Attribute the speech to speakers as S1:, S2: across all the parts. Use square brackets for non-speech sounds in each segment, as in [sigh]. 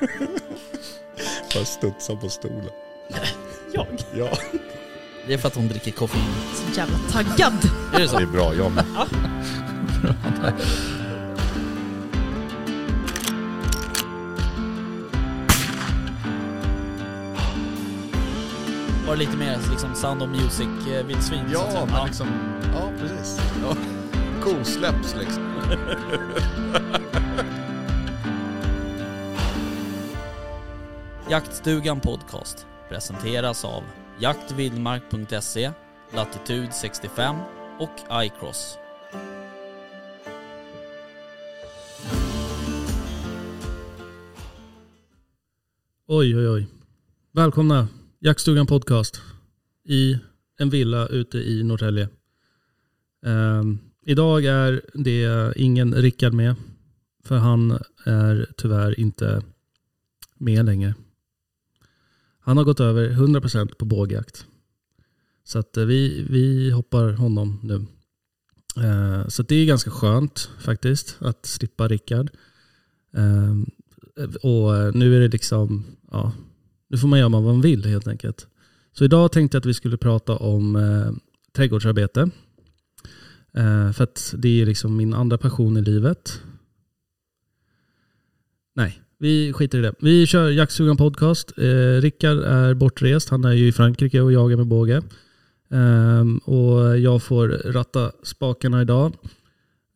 S1: [laughs] Bara studsa på stolen.
S2: Jag?
S1: Ja,
S3: Det är för att hon dricker koffein.
S2: Så jävla taggad.
S3: Är det så?
S1: det är bra. Jag med.
S3: Var det lite mer liksom Sound of Music-vildsvin? så säga?
S1: Ja, men liksom... Ja, precis. Ja. Kosläpps liksom. [laughs]
S3: Jaktstugan Podcast presenteras av jaktvildmark.se, Latitude 65 och iCross.
S4: Oj, oj, oj. Välkomna Jaktstugan Podcast i en villa ute i Norrtälje. Um, idag är det ingen Rickard med, för han är tyvärr inte med längre. Han har gått över 100% på bågjakt. Så att eh, vi, vi hoppar honom nu. Eh, så det är ganska skönt faktiskt att slippa Rickard. Ehm, och eh, nu är det liksom, ja, nu får man göra vad man vill helt enkelt. Så idag tänkte jag att vi skulle prata om eh, trädgårdsarbete. Eh, för att det är liksom min andra passion i livet. Nej, vi skiter i det. Vi kör Jaktstugan podcast. Eh, Rickard är bortrest, han är ju i Frankrike och jagar med båge. Ehm, och jag får ratta spakarna idag.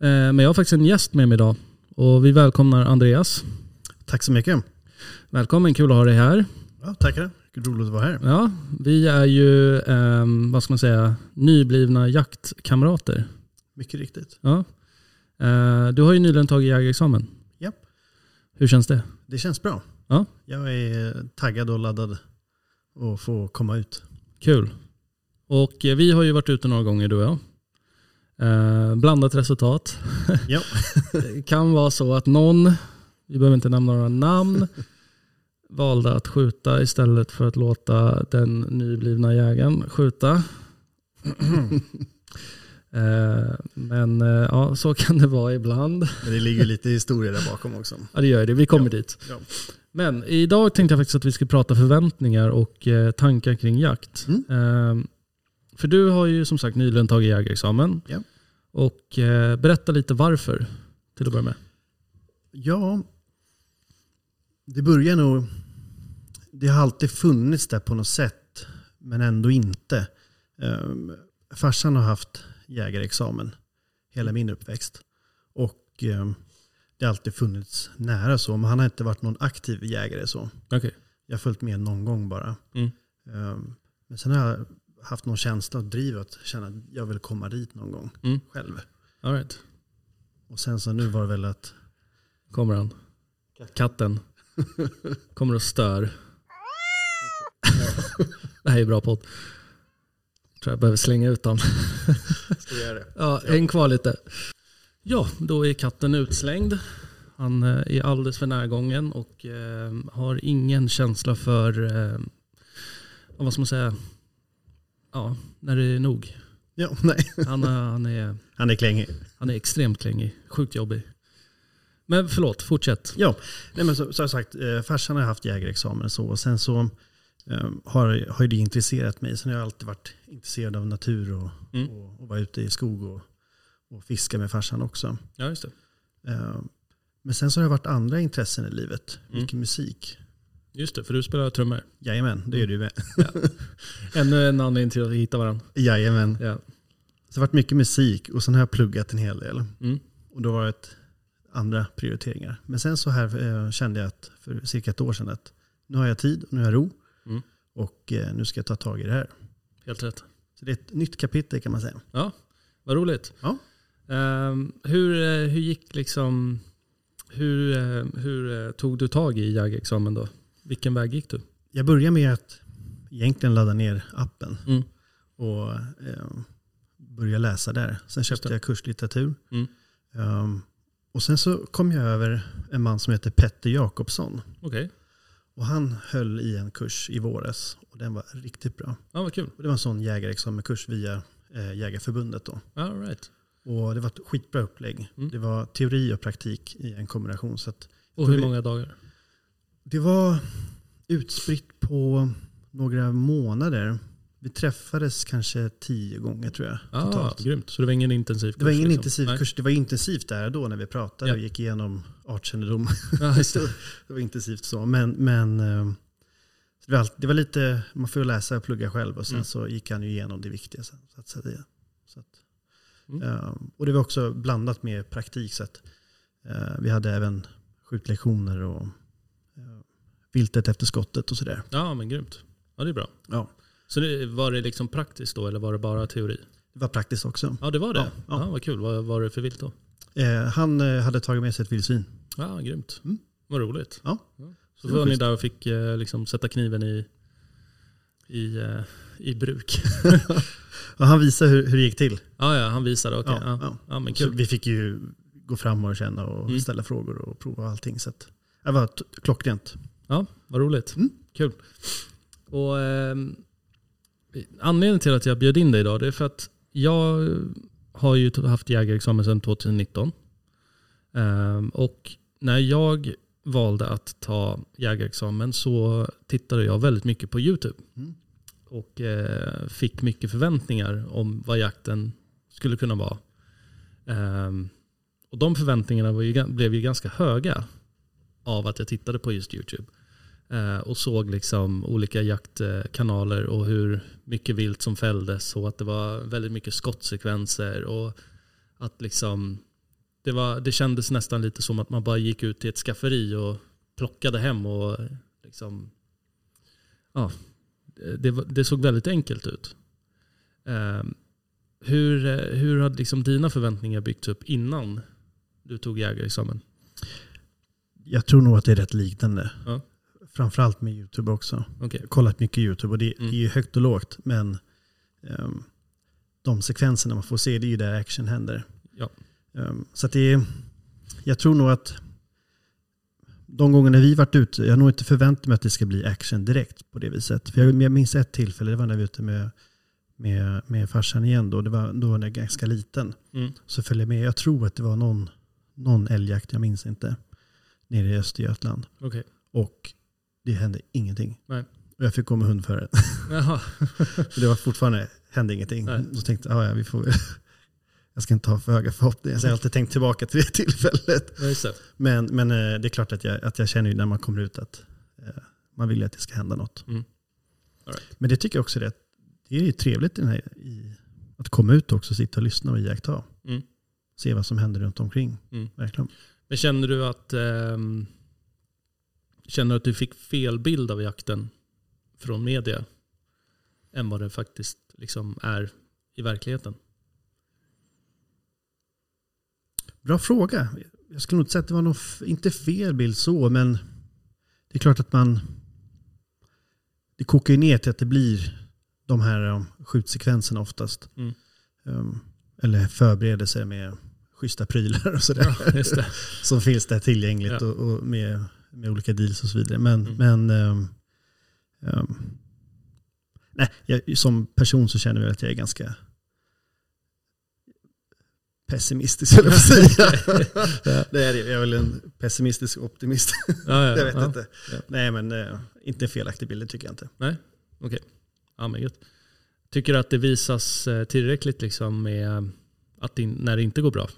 S4: Eh, men jag har faktiskt en gäst med mig idag. Och vi välkomnar Andreas.
S5: Tack så mycket.
S4: Välkommen, kul att ha dig här.
S5: Ja, tackar. Roligt att vara här.
S4: Ja, vi är ju, ehm, vad ska man säga, nyblivna jaktkamrater.
S5: Mycket riktigt.
S4: Ja. Eh, du har ju nyligen tagit jägarexamen. Hur känns det?
S5: Det känns bra.
S4: Ja.
S5: Jag är taggad och laddad att få komma ut.
S4: Kul. Och eh, vi har ju varit ute några gånger du och jag. Eh, blandat resultat. [laughs]
S5: Ja.
S4: Det kan vara så att någon, vi behöver inte nämna några namn, valde att skjuta istället för att låta den nyblivna jägaren skjuta. [clears throat] Eh, Men eh, ja, så kan det vara ibland.
S5: Men det ligger lite historia där bakom också. [laughs]
S4: Ja det gör det, vi kommer dit.
S5: Ja.
S4: Men idag tänkte jag faktiskt att vi ska prata förväntningar och eh, tankar kring jakt.
S5: Mm.
S4: Eh, för du har ju som sagt nyligen tagit jägarexamen.
S5: Ja.
S4: Och berätta lite varför till att börja med.
S5: Ja, det börjar nog... Det har alltid funnits där på något sätt, men ändå inte. Um, farsan har haft jägarexamen hela min uppväxt. Och ehm, det har alltid funnits nära så, men han har inte varit någon aktiv jägare så.
S4: Okej.
S5: Jag har följt med någon gång bara.
S4: Mm.
S5: Um, men sen har jag haft någon känsla och driv att känna att jag vill komma dit någon gång
S4: Mm.
S5: själv.
S4: All right.
S5: Och sen så nu var det väl att
S4: Kommer han. Katten. [laughs] Kommer och stör. det här är bra podd. Tror jag behöver slänga ut den.
S5: Ska göra det? [laughs]
S4: Ja, en kvar lite. Ja, då är katten utslängd. Han eh, är alldeles för närgången och eh, har ingen känsla för, eh, vad ska man säga, ja, när det är nog.
S5: Ja, nej.
S4: Han, är- han, är,
S5: Han är klängig.
S4: han är extremt klängig, sjukt jobbig. Men förlåt, fortsätt.
S5: Ja, nej men jag sagt, eh, farsan har haft jägarexamen och så. Och sen så eh, har, har ju det intresserat mig. Sen har jag alltid varit intresserad av natur och,
S4: Mm.
S5: och, och vara ute i skog och, och fiska med farsan också.
S4: Ja, just det.
S5: Eh, men sen så har det varit andra intressen i livet.
S4: Mm.
S5: Mycket musik.
S4: Just det, för du spelar trummor.
S5: Jajamän, det gör du med.
S4: Ännu en anledning till att hitta varandra.
S5: Jajamän.
S4: Ja.
S5: Så det har varit mycket musik och sen har jag pluggat en hel del.
S4: Mm.
S5: Och då var det ett andra prioriteringar. Men sen så här eh, kände jag att för cirka ett år sedan att nu har jag tid och nu har jag ro. Och eh, nu ska jag ta tag i det här.
S4: Helt rätt.
S5: Så det är ett nytt kapitel kan man säga.
S4: Ja, vad roligt.
S5: Ja.
S4: Ehm, hur, eh, hur gick liksom, hur, eh, hur tog du tag i jägarexamen då? Vilken väg gick du?
S5: Jag börjar med att egentligen ladda ner appen
S4: Mm.
S5: och eh, börja läsa där. Sen köpte jag kurslitteratur.
S4: Mm.
S5: Um, och sen så kom jag över en man som heter Petter Jakobsson.
S4: Okej,
S5: Och han höll i en kurs i våras och den var riktigt bra.
S4: ja, vad kul.
S5: Och det var en sån jägarexamenkurs via eh, Jägarförbundet då.
S4: All right.
S5: Och det var ett skitbra upplägg.
S4: Mm.
S5: Det var teori och praktik i en kombination. Så att
S4: Och hur många dagar?
S5: Det var utspritt på några månader. Vi träffades kanske tio gånger tror jag.
S4: Ah,
S5: Totalt.
S4: grymt. Så det var ingen intensiv kurs?
S5: Det var ingen
S4: liksom.
S5: intensiv kurs. Det var intensivt där då när vi pratade
S4: Ja.
S5: och gick igenom artkännedom.
S4: Ja, det. [laughs]
S5: det var intensivt så. Men, men eh, det, var det var lite, man får läsa och plugga själv och sen
S4: Mm.
S5: så gick han ju igenom det viktiga. sen, Så att säga. Så att,
S4: Mm.
S5: eh, och det var också blandat med praktik. Så att, eh, vi hade även skjutlektioner och viltet efter skottet och sådär.
S4: Ja, men grymt. Ja, det är bra.
S5: Ja.
S4: Så det, var det liksom praktiskt då eller var det bara teori?
S5: Det var praktiskt också.
S4: Ja, det var det.
S5: Ja,
S4: Ja,
S5: ja.
S4: vad kul. Vad var det för vilt då?
S5: Eh, han eh, hade tagit med sig ett vildsvin.
S4: Ja, grymt.
S5: Mm.
S4: Vad roligt.
S5: Ja.
S4: Så
S5: var
S4: ni där och fick eh, liksom sätta kniven i, i, eh, i bruk. [laughs]
S5: Han visade hur, hur det gick till.
S4: Ja, ja, han visade. Okej.
S5: Ja,
S4: ja,
S5: ja.
S4: men
S5: Så
S4: kul.
S5: vi fick ju gå fram och känna och
S4: Mm.
S5: ställa frågor och prova allting. Så att, det var klockrent.
S4: Ja, vad roligt.
S5: Mm.
S4: Kul. Och, ehm, anledningen till att jag bjöd in dig idag det är för att jag har ju haft jägarexamen sedan 2019. Ehm, och när jag valde att ta jägarexamen så tittade jag väldigt mycket på YouTube.
S5: Mm.
S4: Och eh, fick mycket förväntningar om vad jakten skulle kunna vara. Ehm, och de förväntningarna ju, blev ju ganska höga av att jag tittade på just YouTube. Eh, och såg liksom olika jaktkanaler och hur mycket vilt som fälldes och att det var väldigt mycket skottsekvenser och att liksom det, var, det kändes nästan lite som att man bara gick ut till ett skafferi och plockade hem och liksom ja, det, det såg väldigt enkelt ut. Eh, hur, hur hade liksom dina förväntningar byggts upp innan du tog jägarexamen?
S5: Jag tror nog att det är rätt liknande.
S4: Ja.
S5: Framförallt med YouTube också.
S4: Okej.
S5: Jag har kollat mycket YouTube och det,
S4: Mm.
S5: det är ju högt och lågt. Men ehm, de sekvenserna man får se, det är ju där action händer.
S4: Ja.
S5: Ehm, så att det är, jag tror nog att de gångerna vi varit ute, jag har nog inte förväntat mig att det ska bli action direkt på det viset. För jag, jag minns ett tillfälle, det var när vi var ute med, med, med farsan igen då. Det var då när jag var ganska liten.
S4: Mm.
S5: Så följde jag med, jag tror att det var någon, någon älgjakt, jag minns inte. Nere i Östergötland.
S4: Okej.
S5: Och det hände ingenting.
S4: Nej.
S5: Och jag fick gå med hund före. [laughs]
S4: Jaha.
S5: För [laughs] det var fortfarande, hände ingenting.
S4: Nej.
S5: Tänkte jag, "Ah, ja, vi får [laughs] Jag ska inte ha för höga förhoppningar. Så jag har alltid tänkt tillbaka till det tillfället.
S4: Ja.
S5: Men, men eh, det är klart att jag, att jag känner ju när man kommer ut att eh, man vill att det ska hända något.
S4: Mm. Right.
S5: Men det tycker jag också det, det är trevligt i den här, i, att komma ut också sitta och lyssna och iaktta.
S4: Mm.
S5: Se vad som händer runt omkring.
S4: Mm.
S5: Verkligen.
S4: Men känner du att ehm, Känner du att du fick fel bild av jakten från media? Än vad det faktiskt liksom är i verkligheten?
S5: Bra fråga. Jag skulle nog inte säga att det var någon, inte fel bild så, men det är klart att man... Det kokar ju ner till att det blir de här um, skjutsekvenserna oftast.
S4: Mm.
S5: Um, eller förberedelser med schyssta prylar och sådär.
S4: Det. [laughs]
S5: Som finns där tillgängligt
S4: Ja.
S5: och, och med, med olika deals och så vidare. Men,
S4: Mm.
S5: men um, um, nej, jag, som person så känner jag att jag är ganska pessimistisk, höll jag säga. det är. Jag är väl en pessimistisk optimist.
S4: Ja, ja, [laughs]
S5: jag vet
S4: ja.
S5: inte. Nej, men eh, inte en felaktig bild, tycker jag inte.
S4: Ja, men gött. Tycker du att det visas eh, tillräckligt liksom med att det, när det inte går bra?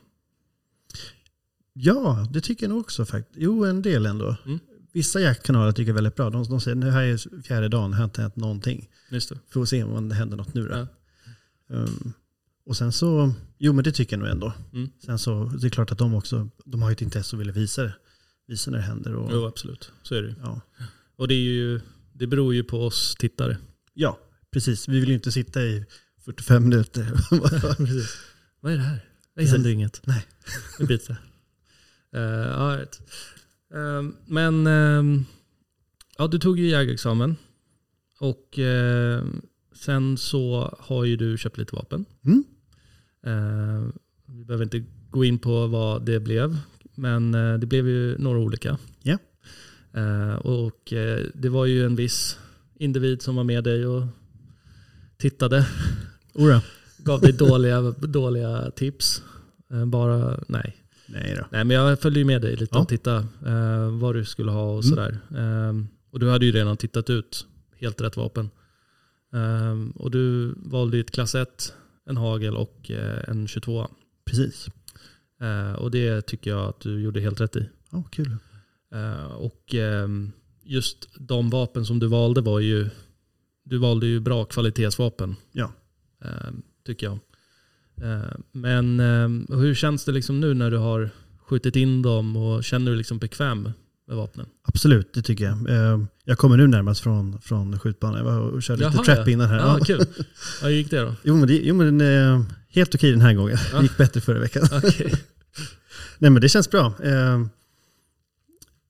S5: Ja, det tycker jag nog också faktiskt. Jo, en del ändå.
S4: Mm.
S5: Vissa jaktkanaler tycker jag är väldigt bra. De, de säger nu här är fjärde dagen, det har inte hänt någonting.
S4: Just det.
S5: Får se om det händer något nu då.
S4: Ja.
S5: Um, och sen så, jo men det tycker jag nog ändå.
S4: Mm.
S5: Sen så, det är klart att de också, de har ju ett intresse och vill visa det. Visa när det händer. Och,
S4: Jo, absolut. Så är det ju.
S5: ja.
S4: Och det, är ju, det beror ju på oss tittare.
S5: ja, precis. Vi vill ju inte sitta i 45 minuter. [laughs]
S4: Vad är det här? Det händer inget.
S5: Nej.
S4: Det biter. Uh, all right. Ehm, men ehm, ja, du tog ju jägarexamen. Och ehm, sen så har ju du köpt lite vapen.
S5: Mm.
S4: Vi behöver inte gå in på vad det blev. Men eh, det blev ju några olika. Eh, och eh, det var ju en viss individ som var med dig och tittade
S5: Ora.
S4: gav dig dåliga, dåliga tips. Bara, nej.
S5: Nej då.
S4: Nej, men jag följde ju med dig lite
S5: Ja.
S4: och tittade eh, vad du skulle ha och
S5: Mm.
S4: sådär. Ehm, och du hade ju redan tittat ut helt rätt vapen. Ehm, och du valde ju ett klass 1, en hagel och eh, en 22.
S5: Precis.
S4: Eh, och det tycker jag att du gjorde helt rätt i.
S5: Ja, kul.
S4: Eh, och ehm, just de vapen som du valde var ju, du valde ju bra kvalitetsvapen.
S5: Ja.
S4: ehm, tycker jag. Eh, men ehm, hur känns det liksom nu när du har skjutit in dem och känner du dig liksom bekväm med vapnen?
S5: Absolut, det tycker jag. Eh, Jag kommer nu närmast från, från skjutbanan. Jag var och körde lite
S4: Jaha,
S5: trap
S4: ja.
S5: innan här.
S4: Ja,
S5: Ja.
S4: kul. Ja, hur gick det då?
S5: Jo, men det, jo, men eh, helt okej den här gången.
S4: Ja.
S5: Det gick bättre förra veckan. [laughs]
S4: Okej.
S5: Nej, men det känns bra. Eh,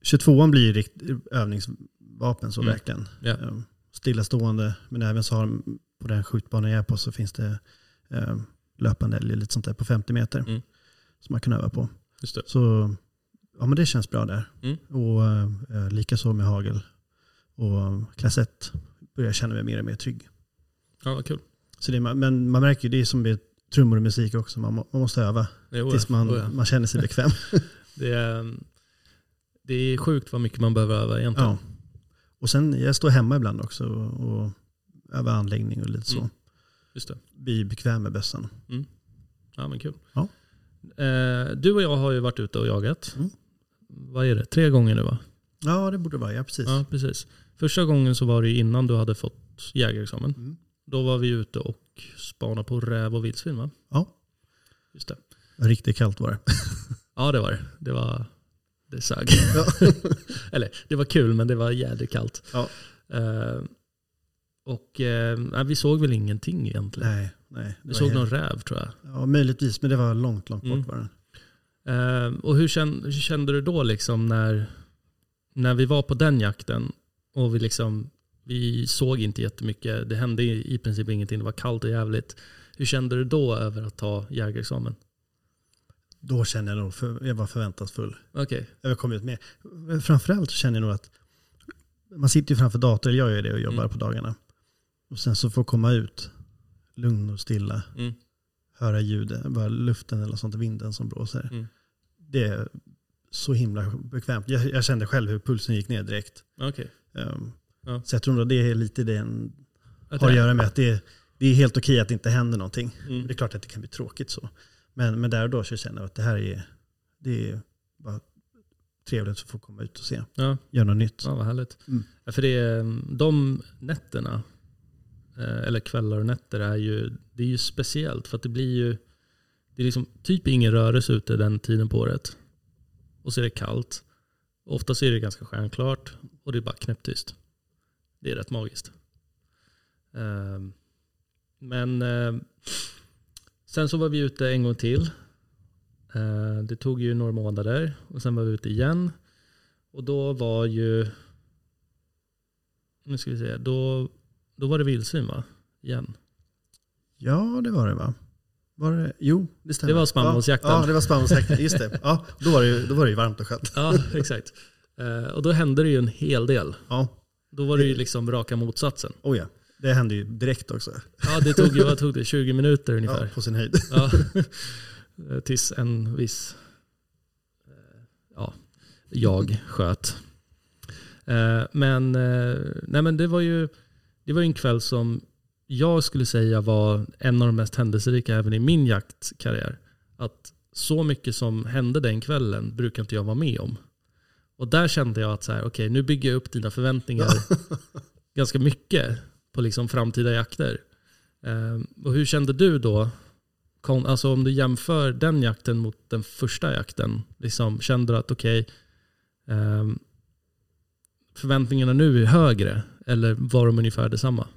S5: 22an blir rikt, övningsvapen så
S4: Mm.
S5: verkligen. Eh, stillastående, men även så har på den skjutbanan jag är på så finns det eh, löpande och lite sånt där på 50 meter.
S4: Mm.
S5: Som man kan öva på.
S4: Just det.
S5: Så ja, men det känns bra där.
S4: Mm.
S5: Och eh, likaså med hagel. Och klass 1 börjar jag känna mig mer och mer trygg.
S4: Ja, vad kul.
S5: Så det, är- men man märker ju, det är som med trummor och musik också. Man, må- man måste öva
S4: Jo,
S5: tills man,
S4: ja.
S5: man känner sig bekväm. [laughs]
S4: Det, är, det är sjukt vad mycket man behöver öva egentligen.
S5: ja. Och sen, jag står hemma ibland också och, och övar anläggning och lite så.
S4: Mm. Just det.
S5: Blir bekväm med bössan.
S4: Ja, men kul.
S5: Ja.
S4: Eh, du och jag har ju varit ute och jagat.
S5: Mm.
S4: Vad är det? Tre gånger nu va?
S5: Ja, det borde vara. Ja, precis.
S4: Ja, precis. Första gången så var det innan du hade fått jägarexamen.
S5: Mm.
S4: Då var vi ute och spanade på räv och vildsvin va?
S5: Ja.
S4: Just det.
S5: Riktigt kallt var det. [laughs]
S4: Ja, det var det. Det var... Det sög.
S5: Ja. [laughs]
S4: Eller, det var kul men det var jädrigt kallt.
S5: Ja.
S4: Eh, och eh, vi såg väl ingenting egentligen.
S5: nej, nej.
S4: vi såg
S5: helt-
S4: någon räv tror jag.
S5: Ja, möjligtvis. Men det var långt, långt bort
S4: Mm.
S5: var.
S4: Eh, och hur kände, hur kände du då liksom när, när vi var på den jakten och vi liksom vi såg inte jättemycket. Det hände i i princip ingenting. Det var kallt och jävligt. Hur kände du då över att ta jägarexamen?
S5: Då kände jag nog, för, jag var förväntansfull.
S4: Okej.
S5: Jag kom ut med. Framförallt så känner jag nog att man sitter ju framför dator, eller jag gör det och jobbar
S4: Mm.
S5: på dagarna. Och sen så får komma ut, lugn och stilla,
S4: Mm.
S5: höra ljudet, bara luften eller sånt, vinden som blåser.
S4: Mm.
S5: Det är så himla bekvämt. Jag, jag kände själv hur pulsen gick ner direkt.
S4: Okej.
S5: Um,
S4: Ja.
S5: Så jag tror nog det är lite det en,
S4: Att
S5: har att göra med att det, det är helt okej att det inte händer någonting.
S4: Mm.
S5: Det är klart att det kan bli tråkigt så. Men, men där och då så känner jag att det här är, det är bara trevligt att få komma ut och se.
S4: Ja.
S5: Göra något nytt.
S4: Ja, vad härligt.
S5: Mm.
S4: Ja, för det är, de nätterna, Eh, eller kvällar och nätter, är ju, det är ju speciellt. För att det blir ju det är liksom typ ingen rörelse ute den tiden på året. Och så är det kallt. Oftast är det ganska stjärnklart och det är bara knäpptyst. Det är rätt magiskt. Ehm, men ehm, sen så var vi ute en gång till. Eh, det tog ju några månader och sen var vi ute igen. Och då var ju, nu ska vi se, då, då var det vildsvin va? Igen.
S5: Ja, det var det va? Var det? Jo, det stämmer.
S4: Det var spannmålsjakten.
S5: Ja, ja, det var spannmålsjakten. Just det. Ja, då var det ju, då var det ju varmt och skönt.
S4: Ja, exakt. Eh, Och då hände det ju en hel del.
S5: Ja,
S4: Då var det ju liksom raka motsatsen.
S5: oh ja. Det hände ju direkt också.
S4: Ja, det tog ju, vad tog det? 20 minuter
S5: Ja,
S4: ungefär.
S5: på sin höjd.
S4: Ja. Eh, Tills en viss, eh, ja, jag sköt. Men, nej men det var ju det var en kväll som jag skulle säga var en av de mest händelserika även i min jaktkarriär. Att så mycket som hände den kvällen brukar inte jag vara med om. Och där kände jag att så här, okej, nu bygger jag upp dina förväntningar [laughs] ganska mycket på liksom framtida jakter. Eh, och hur kände du då? Kon- Alltså om du jämför den jakten mot den första jakten. Liksom, kände du att okej, ehm, förväntningarna nu är högre? Eller var de ungefär detsamma?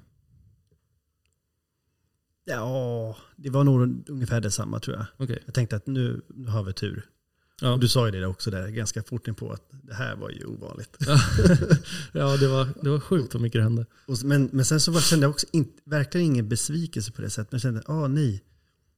S5: Ja, det var nog ungefär detsamma tror jag.
S4: Okej.
S5: Jag tänkte att nu, nu har vi tur.
S4: Ja.
S5: Du sa ju det också där ganska fort in på att det här var ju ovanligt. [laughs]
S4: ja, det var, det var sjukt vad mycket det hände.
S5: Och, men, men sen så var, kände jag också in, verkligen ingen besvikelse på det sättet. Men jag kände, ah nej,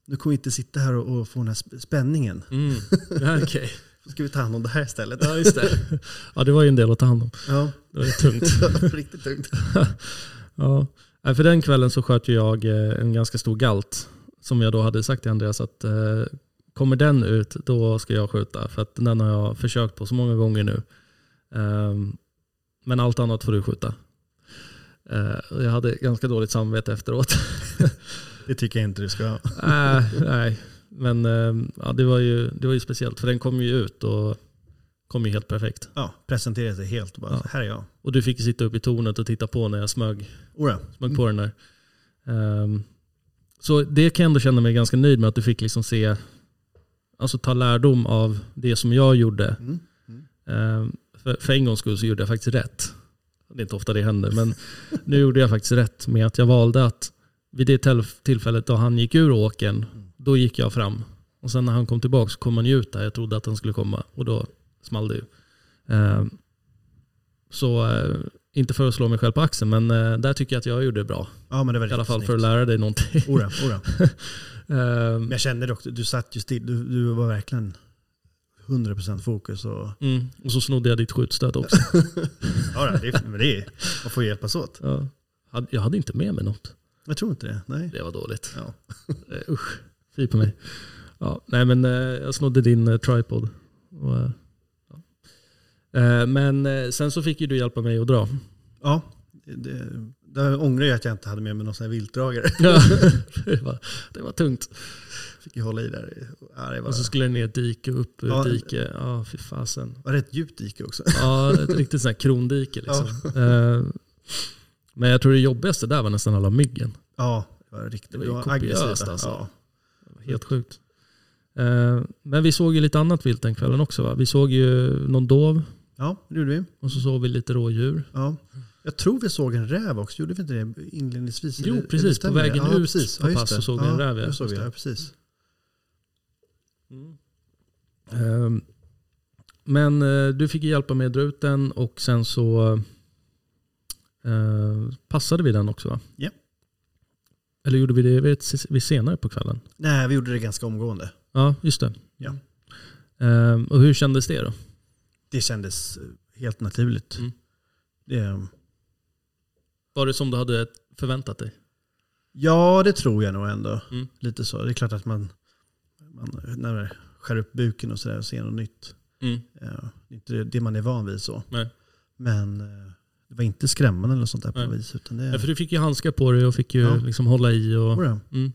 S5: nu kommer vi inte sitta här och, och få den här sp- spänningen.
S4: Mm. [laughs] Ja, okej.
S5: Så ska vi ta hand om det här istället.
S4: Ja, just det. [laughs] Ja, det var ju en del att ta hand om.
S5: Ja,
S4: Det var tungt. [laughs]
S5: riktigt tungt. [laughs]
S4: Ja. För den kvällen så sköt jag eh, en ganska stor galt. Som jag då hade sagt till Andreas att eh, kommer den ut, då ska jag skjuta. För att den har jag försökt på så många gånger nu. Ehm, men allt annat får du skjuta. Och jag hade ganska dåligt samvete efteråt.
S5: Det tycker jag inte du ska ha.
S4: Äh, nej, men ehm, ja, det, var ju, det var ju speciellt. För den kom ju ut och kom ju helt perfekt.
S5: Ja, presentera sig helt och bara,
S4: Ja.
S5: här är jag.
S4: Och du fick ju sitta upp i tornet och titta på när jag smög
S5: Ora.
S4: smög på den där. Ehm, så det kan jag ändå känna mig ganska nöjd med att du fick liksom se, alltså ta lärdom av det som jag gjorde.
S5: Mm.
S4: Ehm, för, för en gångs skull så gjorde jag faktiskt rätt. Det är inte ofta det händer, men [laughs] nu gjorde jag faktiskt rätt med att jag valde att vid det tillfället då han gick ur åken, då gick jag fram. Och sen när han kom tillbaka så kom han ju ut där jag trodde att han skulle komma och då small det ju. Ehm, så eh, inte för att slå mig själv på axeln, men eh, där tycker jag att jag gjorde det bra.
S5: Ja, men det var
S4: I alla fall för att
S5: snyggt.
S4: lära dig någonting.
S5: Ora, ora. [laughs] Men jag kände dock, du satt ju still. Du, du var verkligen 100% fokus. Och,
S4: mm, och så snodde jag ditt skjutstöd också. [laughs]
S5: ja, det, men det är, man får hjälpas åt.
S4: Ja. Jag hade inte med mig något.
S5: Jag tror inte det. Nej.
S4: Det var dåligt.
S5: Ja.
S4: Eh, usch, fy på mig. Ja, nej men eh, jag snodde din eh, tripod. Och, eh, ja. Men sen så fick ju du hjälpa mig att dra.
S5: Ja, det, där ångrar jag att jag inte hade med mig någon sån här viltdragare. [laughs]
S4: Ja, det, var, det var tungt.
S5: Fick ju hålla i där. Ja, det var,
S4: Och så skulle det ner dike och upp ur
S5: Ja.
S4: dike. Ja, fy fasen.
S5: var det ett djupt dike också?
S4: Ja, ett riktigt sånt här krondike liksom. Eh, Men jag tror det jobbigaste där var nästan alla myggen.
S5: Ja, det var riktigt
S4: Det var ju kopiöst alltså.
S5: Ja.
S4: Helt sjukt. Eh, Men vi såg ju lite annat vilt den kvällen också va? Vi såg ju någon dov
S5: ja, det gjorde vi.
S4: och så såg vi lite rådjur.
S5: Ja. Jag tror vi såg en räv också, gjorde vi inte det inledningsvis?
S4: Jo,
S5: Eller-
S4: precis.
S5: eller
S4: På vägen
S5: ja,
S4: ut
S5: precis.
S4: på pass
S5: det.
S4: så såg vi en räv, ja.
S5: såg vi, ja, precis.
S4: Ehm, Men eh, du fick ju hjälpa mig att dra ut den och sen så eh, passade vi den också va?
S5: Ja.
S4: Eller gjorde vi det vid, vid senare på kvällen?
S5: Nej, vi gjorde det ganska omgående.
S4: Ja, just det.
S5: Ja.
S4: Ehm, och hur kändes det då?
S5: Det kändes eh, helt naturligt.
S4: Mm.
S5: Det,
S4: Var det som du hade förväntat dig?
S5: ja, det tror jag nog ändå.
S4: Mm.
S5: Lite så. Det är klart att man, man när man skär upp buken och sådär och ser något nytt.
S4: Mm.
S5: Ja, det är inte det, man är van vid så.
S4: Nej.
S5: Men eh, det var inte skrämmande eller sånt där på vis. Utan det,
S4: Ja, för du fick ju handskar på dig och fick ju
S5: Ja.
S4: liksom hålla i. Och, mm.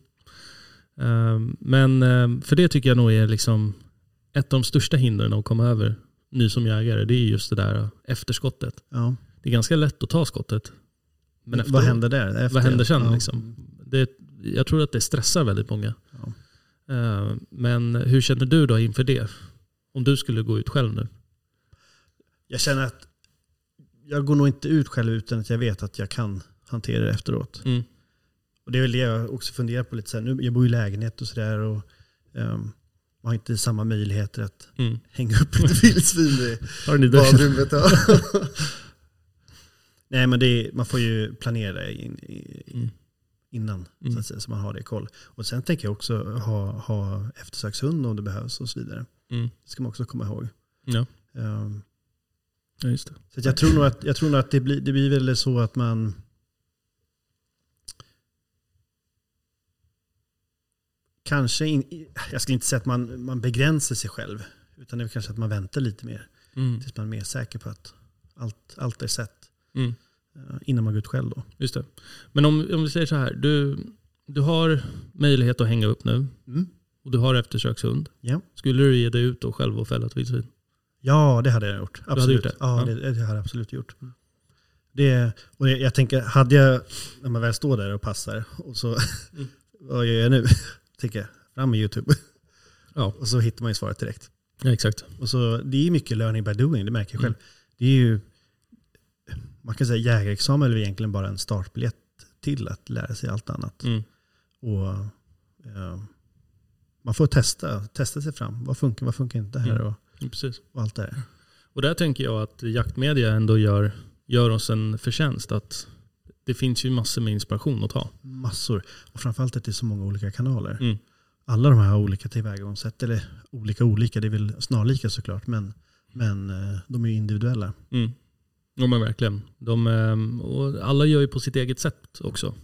S4: Ehm, men ehm, för det tycker jag nog är liksom ett av de största hindren att komma över ny som jägare. Det är just det där efterskottet.
S5: ja.
S4: Det är ganska lätt att ta skottet. Men
S5: Vad
S4: efteråt-
S5: händer där? Efter?
S4: Vad händer sen
S5: Ja.
S4: liksom? Det, jag tror att det stressar väldigt många. Ehm, men hur känner du då inför det? Om du skulle gå ut själv nu?
S5: Jag känner att jag går nog inte ut själv utan att jag vet att jag kan hantera det efteråt.
S4: Mm.
S5: Och det är väl det jag också funderar på lite sen. Nu, jag bor i lägenhet och sådär ehm, man har inte samma möjligheter att
S4: Mm.
S5: hänga upp ett vildsvin i [laughs] badrummet. Ja. [laughs] [laughs] Nej men är, man får ju planera in, i,
S4: Mm.
S5: innan
S4: Mm.
S5: så, att säga, så man har det koll. Och sen tänker jag också ha, ha eftersökshund om det behövs och så vidare.
S4: Mm.
S5: Det ska man också komma ihåg.
S4: Ja.
S5: Ehm,
S4: ja, just det.
S5: Så jag tror nog att, jag tror nog att det, blir, det blir väl så att man kanske, in, jag skulle inte säga att man, man begränsar sig själv. Utan det är kanske att man väntar lite mer
S4: Mm.
S5: tills man är mer säker på att allt, allt är sett.
S4: Mm.
S5: eh, Innan man går ut själv då.
S4: Just det. Men om, om vi säger så här. Du, du har möjlighet att hänga upp nu
S5: Mm.
S4: och du har eftersökshund.
S5: Ja.
S4: Skulle du ge dig ut och själv och fälla ett vildsvin?
S5: Ja, det hade jag gjort.
S4: hade
S5: Absolut.
S4: gjort det?
S5: Ja,
S4: Ja.
S5: Det, det hade jag absolut gjort. Det, och jag, jag tänker, hade jag, när man väl står där och passar, och så,
S4: Mm. [laughs]
S5: vad gör jag nu? [laughs] tänker jag, fram med YouTube. [laughs]
S4: Ja.
S5: Och så hittar man ju svaret direkt.
S4: Ja, exakt.
S5: Och så, det är mycket learning by doing, det märker jag själv.
S4: Mm.
S5: Det är ju, man kan säga jägarexamen är egentligen bara en startbiljett till att lära sig allt annat.
S4: Mm.
S5: Och, eh, man får testa, testa sig fram. Vad funkar, vad funkar inte här
S4: Mm.
S5: och,
S4: Ja, precis.
S5: och allt det där.
S4: Och där tänker jag att jaktmedia ändå gör, gör oss en förtjänst. Att det finns ju massor med inspiration att ta.
S5: Massor. Och framförallt att det är så många olika kanaler.
S4: Mm.
S5: Alla de här har olika tillvägagångssätt. Eller olika olika, det är väl snarlika såklart. Men, men eh, de är ju individuella.
S4: Mm. Ja men verkligen. De, ehm, och alla gör ju på sitt eget sätt också.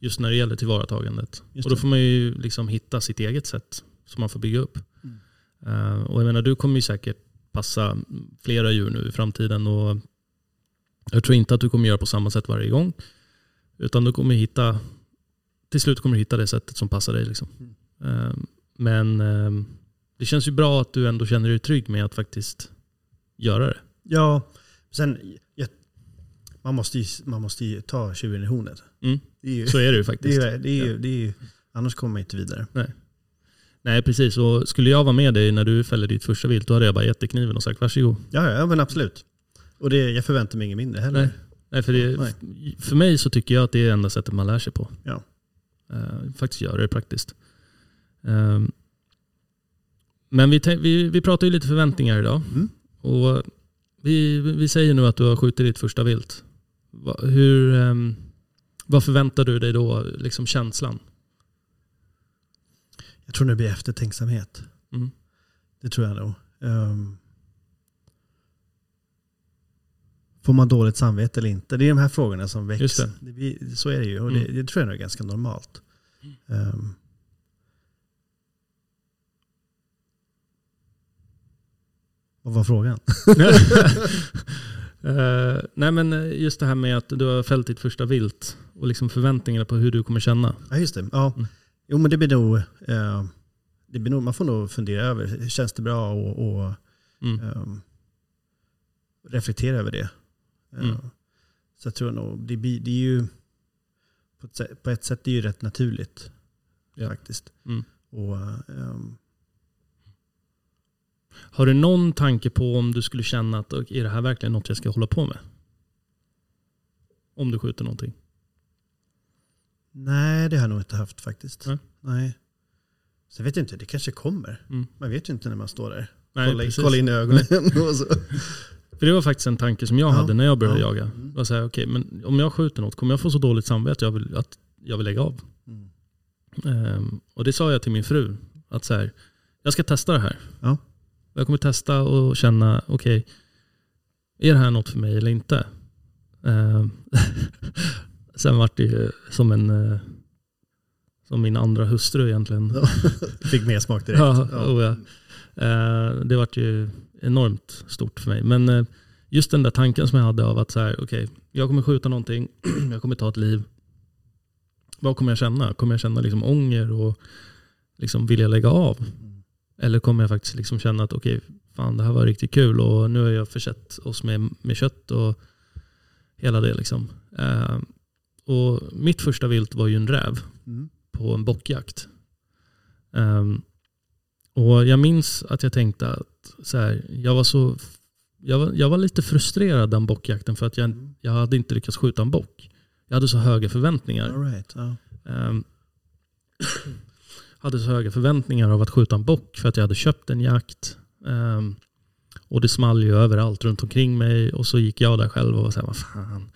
S4: Just när det gäller tillvaratagandet.
S5: Just
S4: och då får man ju liksom hitta sitt eget sätt som man får bygga upp. Eh, och jag menar, du kommer ju säkert passa flera djur nu i framtiden. Och jag tror inte att du kommer göra på samma sätt varje gång. Utan du kommer hitta, till slut kommer du hitta det sättet som passar dig. Liksom.
S5: Mm.
S4: Eh, men eh, det känns ju bra att du ändå känner dig trygg med att faktiskt göra det.
S5: Ja, sen man, måste ju, man måste ju ta tjuren i hornet.
S4: Mm.
S5: Det ju,
S4: Så är det ju
S5: det
S4: faktiskt.
S5: är, [laughs] det är,
S4: Ja.
S5: det är, annars kommer man inte vidare.
S4: Nej precis, och skulle jag vara med dig när du fäller ditt första vilt, då hade jag bara gett dig kniven och sagt varsågod.
S5: Ja, ja men absolut. Och det, jag förväntar mig inget mindre heller.
S4: Nej. Nej, för, det,
S5: Nej.
S4: för mig så tycker jag att det är enda sättet man lär sig på.
S5: Ja.
S4: Eh, faktiskt göra det praktiskt. Ehm, men vi, vi, vi pratar ju lite förväntningar idag.
S5: Mm.
S4: Och vi, vi säger nu att du har skjutit ditt första vilt. Va, hur, ehm, vad förväntar du dig då, liksom känslan?
S5: Jag tror det blir eftertänksamhet.
S4: Mm.
S5: Det tror jag nog. Ehm, får man dåligt samvete eller inte? Det är de här frågorna som väcks.
S4: Det.
S5: Det så är det ju och det,
S4: Mm.
S5: det tror jag nog är ganska normalt. Ehm. vad var frågan? [laughs]
S4: Eh, nej men just det här med att du har fällt ditt första vilt och liksom förväntningarna på hur du kommer känna.
S5: Ja, just det. Ja.
S4: Mm.
S5: Jo, men det blir nog... eh, det blir nog man får nog fundera över, känns det bra och, och
S4: Mm.
S5: ehm, reflektera över det. Eh,
S4: Mm.
S5: Så jag tror nog, det, blir, det är ju på ett, sätt, på ett sätt det är ju rätt naturligt
S4: Ja.
S5: faktiskt.
S4: Mm.
S5: Och, ehm,
S4: Har du någon tanke på om du skulle känna att är det här verkligen något jag ska hålla på med? Om du skjuter någonting.
S5: Nej, det har jag nog inte haft faktiskt.
S4: Nej.
S5: Nej. Så jag vet inte, det kanske kommer.
S4: Mm.
S5: Man vet ju inte när man står där.
S4: Nej,
S5: kolla, kolla in i ögonen. [laughs]
S4: För det var faktiskt en tanke som jag
S5: Ja.
S4: hade när jag började
S5: Ja.
S4: jaga.
S5: Mm.
S4: Det var så här, okej, men om jag skjuter något, kommer jag få så dåligt samvete att jag vill, att jag vill lägga av?
S5: Mm.
S4: Ehm, och det sa jag till min fru. Att så här, jag ska testa det här.
S5: Ja.
S4: Jag kommer testa och känna, okej, är det här något för mig eller inte? Ehm, [laughs] sen vart det ju som en eh, som min andra hustru egentligen. [laughs]
S5: Fick mer smak direkt.
S4: Ja, oh ja. Eh, det vart ju enormt stort för mig. Men eh, just den där tanken som jag hade av att så här, okej, jag kommer skjuta någonting, [clears throat] jag kommer ta ett liv. Vad kommer jag känna? Kommer jag känna liksom ånger och liksom vilja lägga av? Eller kommer jag faktiskt liksom känna att okej, fan det här var riktigt kul och nu har jag försett oss med, med kött och hela det liksom. Och mitt första vilt var ju en räv
S5: Mm.
S4: på en bockjakt. Ehm, och jag minns att jag tänkte att så här, jag, var så, jag, var, jag var lite frustrerad den bockjakten för att jag,
S5: Mm.
S4: jag hade inte lyckats skjuta en bock. Jag hade så höga förväntningar.
S5: All right. ja.
S4: Ehm, hade så höga förväntningar av att skjuta en bock för att jag hade köpt en jakt. Ehm, och det small ju överallt runt omkring mig och så gick jag där själv och var så här, vad fan.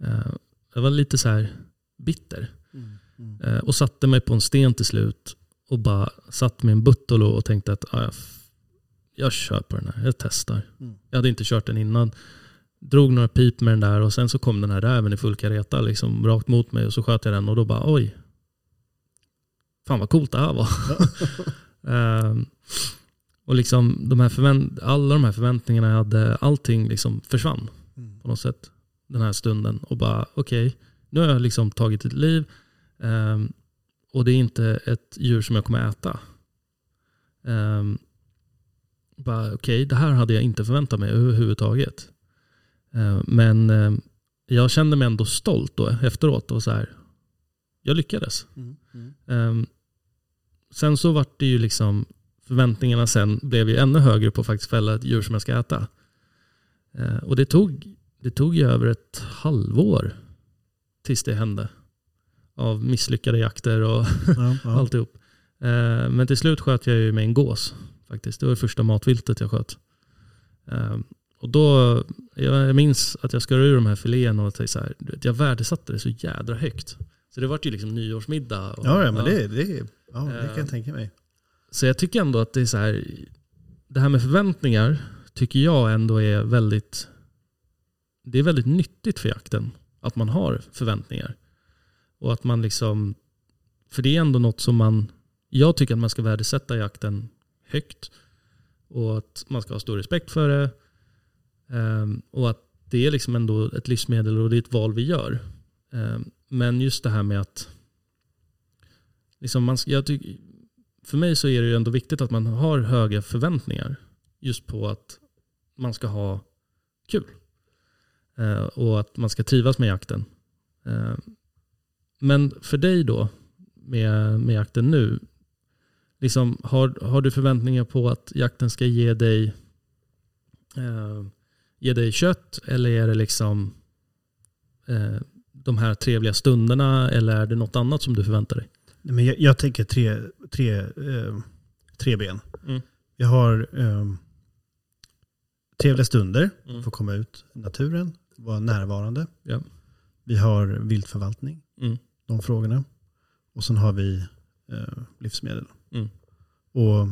S4: Ehm, jag var lite så här bitter.
S5: Mm. Mm.
S4: Eh, och satte mig på en sten till slut och bara satt med en buttolo och tänkte att ah, jag, kör på den här, jag testar.
S5: Mm.
S4: Jag hade inte kört den innan. Drog några pip med den där och sen så kom den här räven i full kareta liksom rakt mot mig och så sköt jag den och då bara oj. Fan vad coolt det här var. [laughs] Ehm, och liksom de här förvänt- alla de här förväntningarna jag hade, allting liksom försvann
S5: Mm.
S4: på något sätt den här stunden och bara okej, nu har jag liksom tagit ett liv ehm, och det är inte ett djur som jag kommer äta. Um, bara okej, det här hade jag inte förväntat mig överhuvudtaget. Ehm, men ehm, jag kände mig ändå stolt då efteråt och så här, jag lyckades.
S5: Mm. Mm.
S4: Sen så vart det ju liksom förväntningarna sen blev ju ännu högre på att faktiskt fälla ett djur som jag ska äta. Och det tog, det tog ju över ett halvår tills det hände. Av misslyckade jakter och
S5: Ja, ja. [laughs]
S4: alltihop. Ehm, men till slut sköt jag ju med en gås faktiskt. Det var det första matviltet jag sköt. Ehm, och då, jag minns att jag skar ur de här filéerna och så här, jag värdesatte det så jädra högt. Så det vart ju liksom nyårsmiddag. Och,
S5: Ja, ja, men det, det, ja, det kan
S4: Eh,
S5: jag tänka mig.
S4: Så jag tycker ändå att det är så här, det här med förväntningar tycker jag ändå är väldigt, det är väldigt nyttigt för jakten. Att man har förväntningar. Och att man liksom, för det är ändå något som man jag tycker att man ska värdesätta jakten högt och att man ska ha stor respekt för det. Ehm, och att det är liksom ändå ett livsmedel och det är ett val vi gör. Ehm, men just det här med att liksom man, jag tycker, för mig så är det ju ändå viktigt att man har höga förväntningar just på att man ska ha kul. Eh, och att man ska trivas med jakten. Eh, men för dig då, med, med jakten nu, liksom, har, har du förväntningar på att jakten ska ge dig, eh, ge dig kött eller är det liksom eh, de här trevliga stunderna eller är det något annat som du förväntar dig?
S5: Nej, Men jag, jag tänker tre, tre, eh, tre ben.
S4: Mm.
S5: Jag har eh, trevliga stunder,
S4: Mm.
S5: få komma ut i naturen, vara närvarande.
S4: Ja.
S5: Vi har viltförvaltning,
S4: Mm.
S5: de frågorna. Och sen har vi eh, livsmedel.
S4: Mm.
S5: Och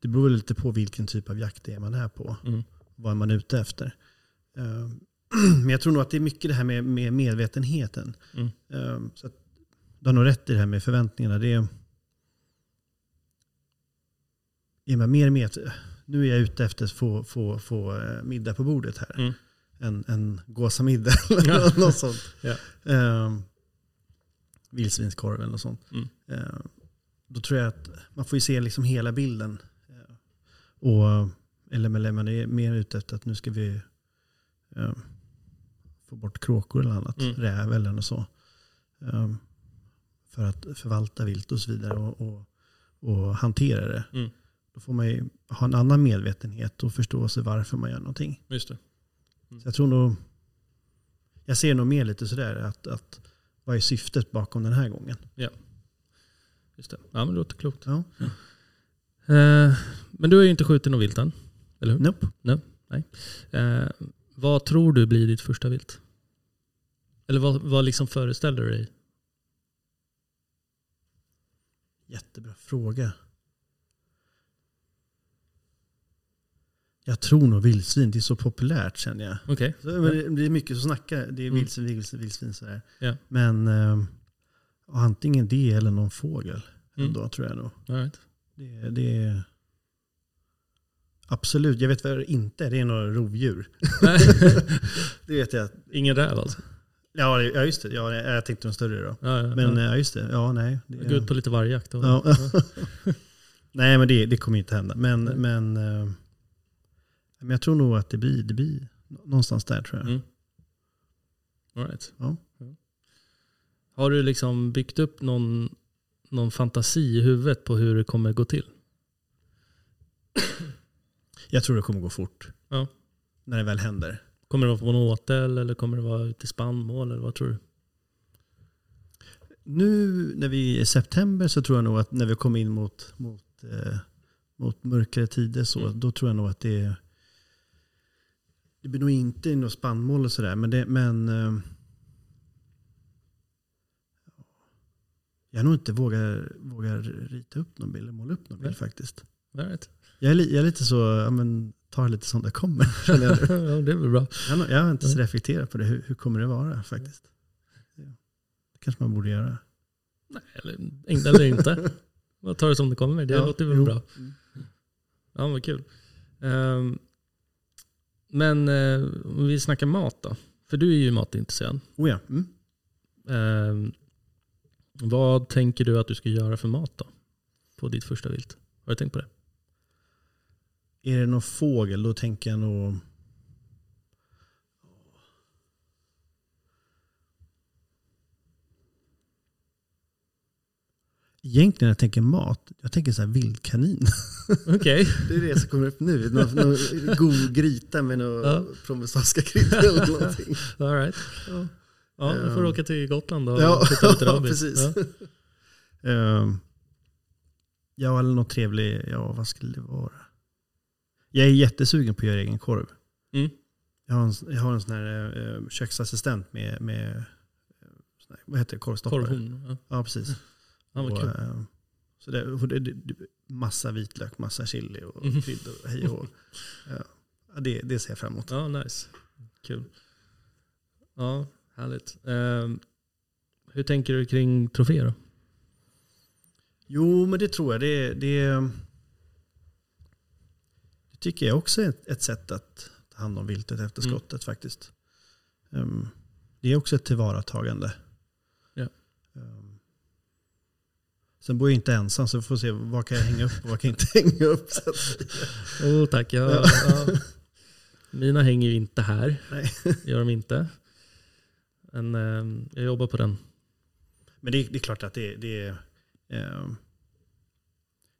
S5: det beror lite på vilken typ av jakt det är man är på.
S4: Mm.
S5: Vad är man ute efter. Eh, [clears throat] Men jag tror nog att det är mycket det här med, med medvetenheten.
S4: Mm.
S5: Eh, Så att, du har nog rätt i det här med förväntningarna. Det är, är man mer med, nu är jag ute efter att få, få, få eh, middag på bordet här.
S4: Mm.
S5: En, en gåsamiddag [laughs] eller något sånt.
S4: Ja.
S5: Eh, vildsvinskorv eller något sånt.
S4: Mm.
S5: Eh, då tror jag att man får ju se liksom hela bilden. Eh, och, man är mer ute efter att nu ska vi eh, få bort kråkor eller annat.
S4: Mm.
S5: Räv eller något så. Eh, för att förvalta vilt och så vidare och, och, och hantera det.
S4: Mm.
S5: Då får man ju ha en annan medvetenhet och förstå sig varför man gör någonting.
S4: Just det.
S5: Så jag tror nog, jag ser nog mer lite sådär att, att vad är syftet bakom den här gången?
S4: Just det. Ja, men det låter klokt.
S5: Ja.
S4: Eh, men du har ju inte skjutit något vilt än, eller hur?
S5: Nope.
S4: Eh, vad tror du blir ditt första vilt? Eller vad, vad liksom föreställer du dig?
S5: Jättebra fråga. Jag tror nog vildsvin, det är så populärt känner jag.
S4: Okej.
S5: Så, men det- är mycket som snackar, det är
S4: Mm.
S5: vildsvin, vildsvin, vildsvin sådär.
S4: Ja.
S5: Men eh, antingen det eller någon fågel.
S4: Mm.
S5: Ändå, tror jag nog.
S4: Right.
S5: Det, det är... Absolut, jag vet vad det inte är. Det är några rovdjur. [laughs] det vet jag.
S4: Ingen räv alltså?
S5: Ja, det- ja just det. Ja, jag tänkte de större då.
S4: Ja, ja,
S5: Men
S4: ja.
S5: just det. Ja, nej. Det,
S4: Gå ut på lite vargjakt. [laughs]
S5: Nej, men det, det kommer inte hända. Men,
S4: Nej.
S5: men, eh, men jag tror nog att det blir, det blir någonstans där tror jag.
S4: Mm. All right.
S5: Ja.
S4: Har du liksom byggt upp någon, någon fantasi i huvudet på hur det kommer gå till? [clears throat]
S5: Jag tror det kommer gå fort.
S4: Ja.
S5: När det väl händer.
S4: Kommer det vara på en åtel eller kommer det vara ute i spannmål eller vad tror du?
S5: Nu när vi är i september så tror jag nog att när vi kommer in mot, mot, eh, mot mörkare tider så,
S4: Mm.
S5: då tror jag nog att det det blir nog inte i något spannmål och sådär. Men, det, men eh, jag nog inte vågar, vågar rita upp någon bild eller måla upp någon bild
S4: Nej.
S5: faktiskt.
S4: Right.
S5: Jag är, jag är lite så, ja, men, tar lite som det kommer. [laughs] [laughs]
S4: ja, det är väl bra.
S5: Jag, har jag har inte så reflekterat på det. Hur, hur kommer det vara faktiskt? Det, det kanske man borde göra.
S4: Nej, eller, eller inte. [laughs] Jag tar det som det kommer. Det
S5: Ja,
S4: låter väl
S5: jo.
S4: bra. Ja, vad kul. Ehm, men eh, om vi snackar mat då. För du är ju matintresserad.
S5: Oh ja. Mm.
S4: Ehm, vad tänker du att du ska göra för mat då? På ditt första vilt? Har du tänkt på det?
S5: Är det någon fågel då tänker jag nog... Egentligen när jag tänker mat, jag tänker så här vildkanin. [laughs]
S4: Okej.
S5: Det är det som kommer upp nu. Någon, någon god gryta med några
S4: Ja.
S5: provensalska kryddor eller någonting. [laughs]
S4: All right. Ja, ja du får
S5: Ehm.
S4: åka till Gotland och
S5: Ja,
S4: titta lite [laughs] rabbit.
S5: precis.
S4: Ja.
S5: Ehm, ja, eller något trevligt. Ja, vad skulle det vara? Jag är jättesugen på att göra egen korv.
S4: Mm.
S5: Jag har en, jag har en sån här eh, köksassistent med, med eh, vad heter det, korvstoppare.
S4: Korvhorn. Ja.
S5: Ja, precis.
S4: Ja,
S5: och, eh, så det, och det, det, massa vitlök, massa chili och
S4: Mhm.
S5: kryddor och hej och hå. [laughs] Ja, det, det ser jag fram emot.
S4: Ja, nice. Kul. Ja, härligt. Ehm, hur tänker du kring troféer då?
S5: Jo, men det tror jag. Det, det, det tycker jag också är ett, ett sätt att ta hand om viltet efter
S4: Mm.
S5: skottet faktiskt. Ehm, det är också ett tillvaratagande.
S4: Ja.
S5: Ehm, sen bor jag inte ensam så vi får se vad kan jag hänga upp och vad kan jag inte [laughs] hänga upp.
S4: Oh, tack. Jag,
S5: Ja.
S4: ja. Mina hänger ju inte här.
S5: Nej.
S4: gör de inte. Men eh, jag jobbar på den.
S5: Men det, det är klart att det, det är... ehm,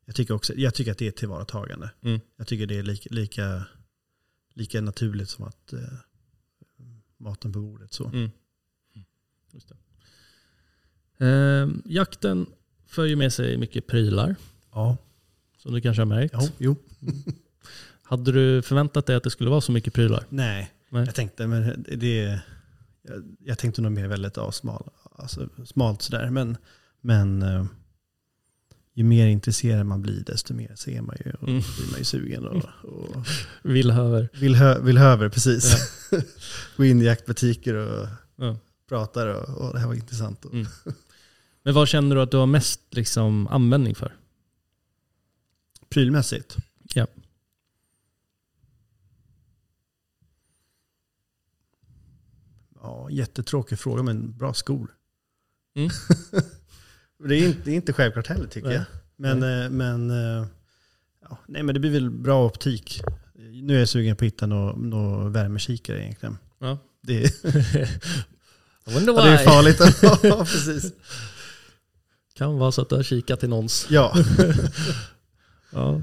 S5: jag, tycker också, jag tycker att det är tillvaratagande.
S4: Mm.
S5: Jag tycker det är lika, lika, lika naturligt som att eh, maten på bordet. Så.
S4: Mm. Just det. Eh, jakten för ju med sig mycket prylar,
S5: Ja.
S4: som du kanske har märkt.
S5: ja, jo. [laughs]
S4: Hade du förväntat dig att det skulle vara så mycket prylar?
S5: Nej,
S4: Nej.
S5: jag tänkte, men det, jag, jag tänkte nog mer väldigt ja, smal, alltså, smalt sådär. Men, men eh, ju mer intresserad man blir desto mer ser man ju och
S4: Mm.
S5: blir man ju sugen och, och [laughs]
S4: Villhöver.
S5: vill, hö, vill höver precis. [laughs] Gå in i jaktbutiker och
S4: Ja.
S5: pratar och, och det här var intressant.
S4: Mm. Men vad känner du att du har mest liksom, användning för?
S5: Prylmässigt?
S4: Ja.
S5: Ja, jättetråkig fråga men bra skor.
S4: Mm. [laughs]
S5: det, är inte, det är inte självklart heller tycker
S4: Nej.
S5: jag. Men, eh, men, eh, ja, nej, men det blir väl bra optik. Nu är jag sugen på att hitta några nå värmekikare egentligen.
S4: Ja.
S5: Det, [laughs] ja, det är farligt. [laughs] ja, precis.
S4: Kan vara så att du har kikat till någons.
S5: Ja. [laughs]
S4: Ja.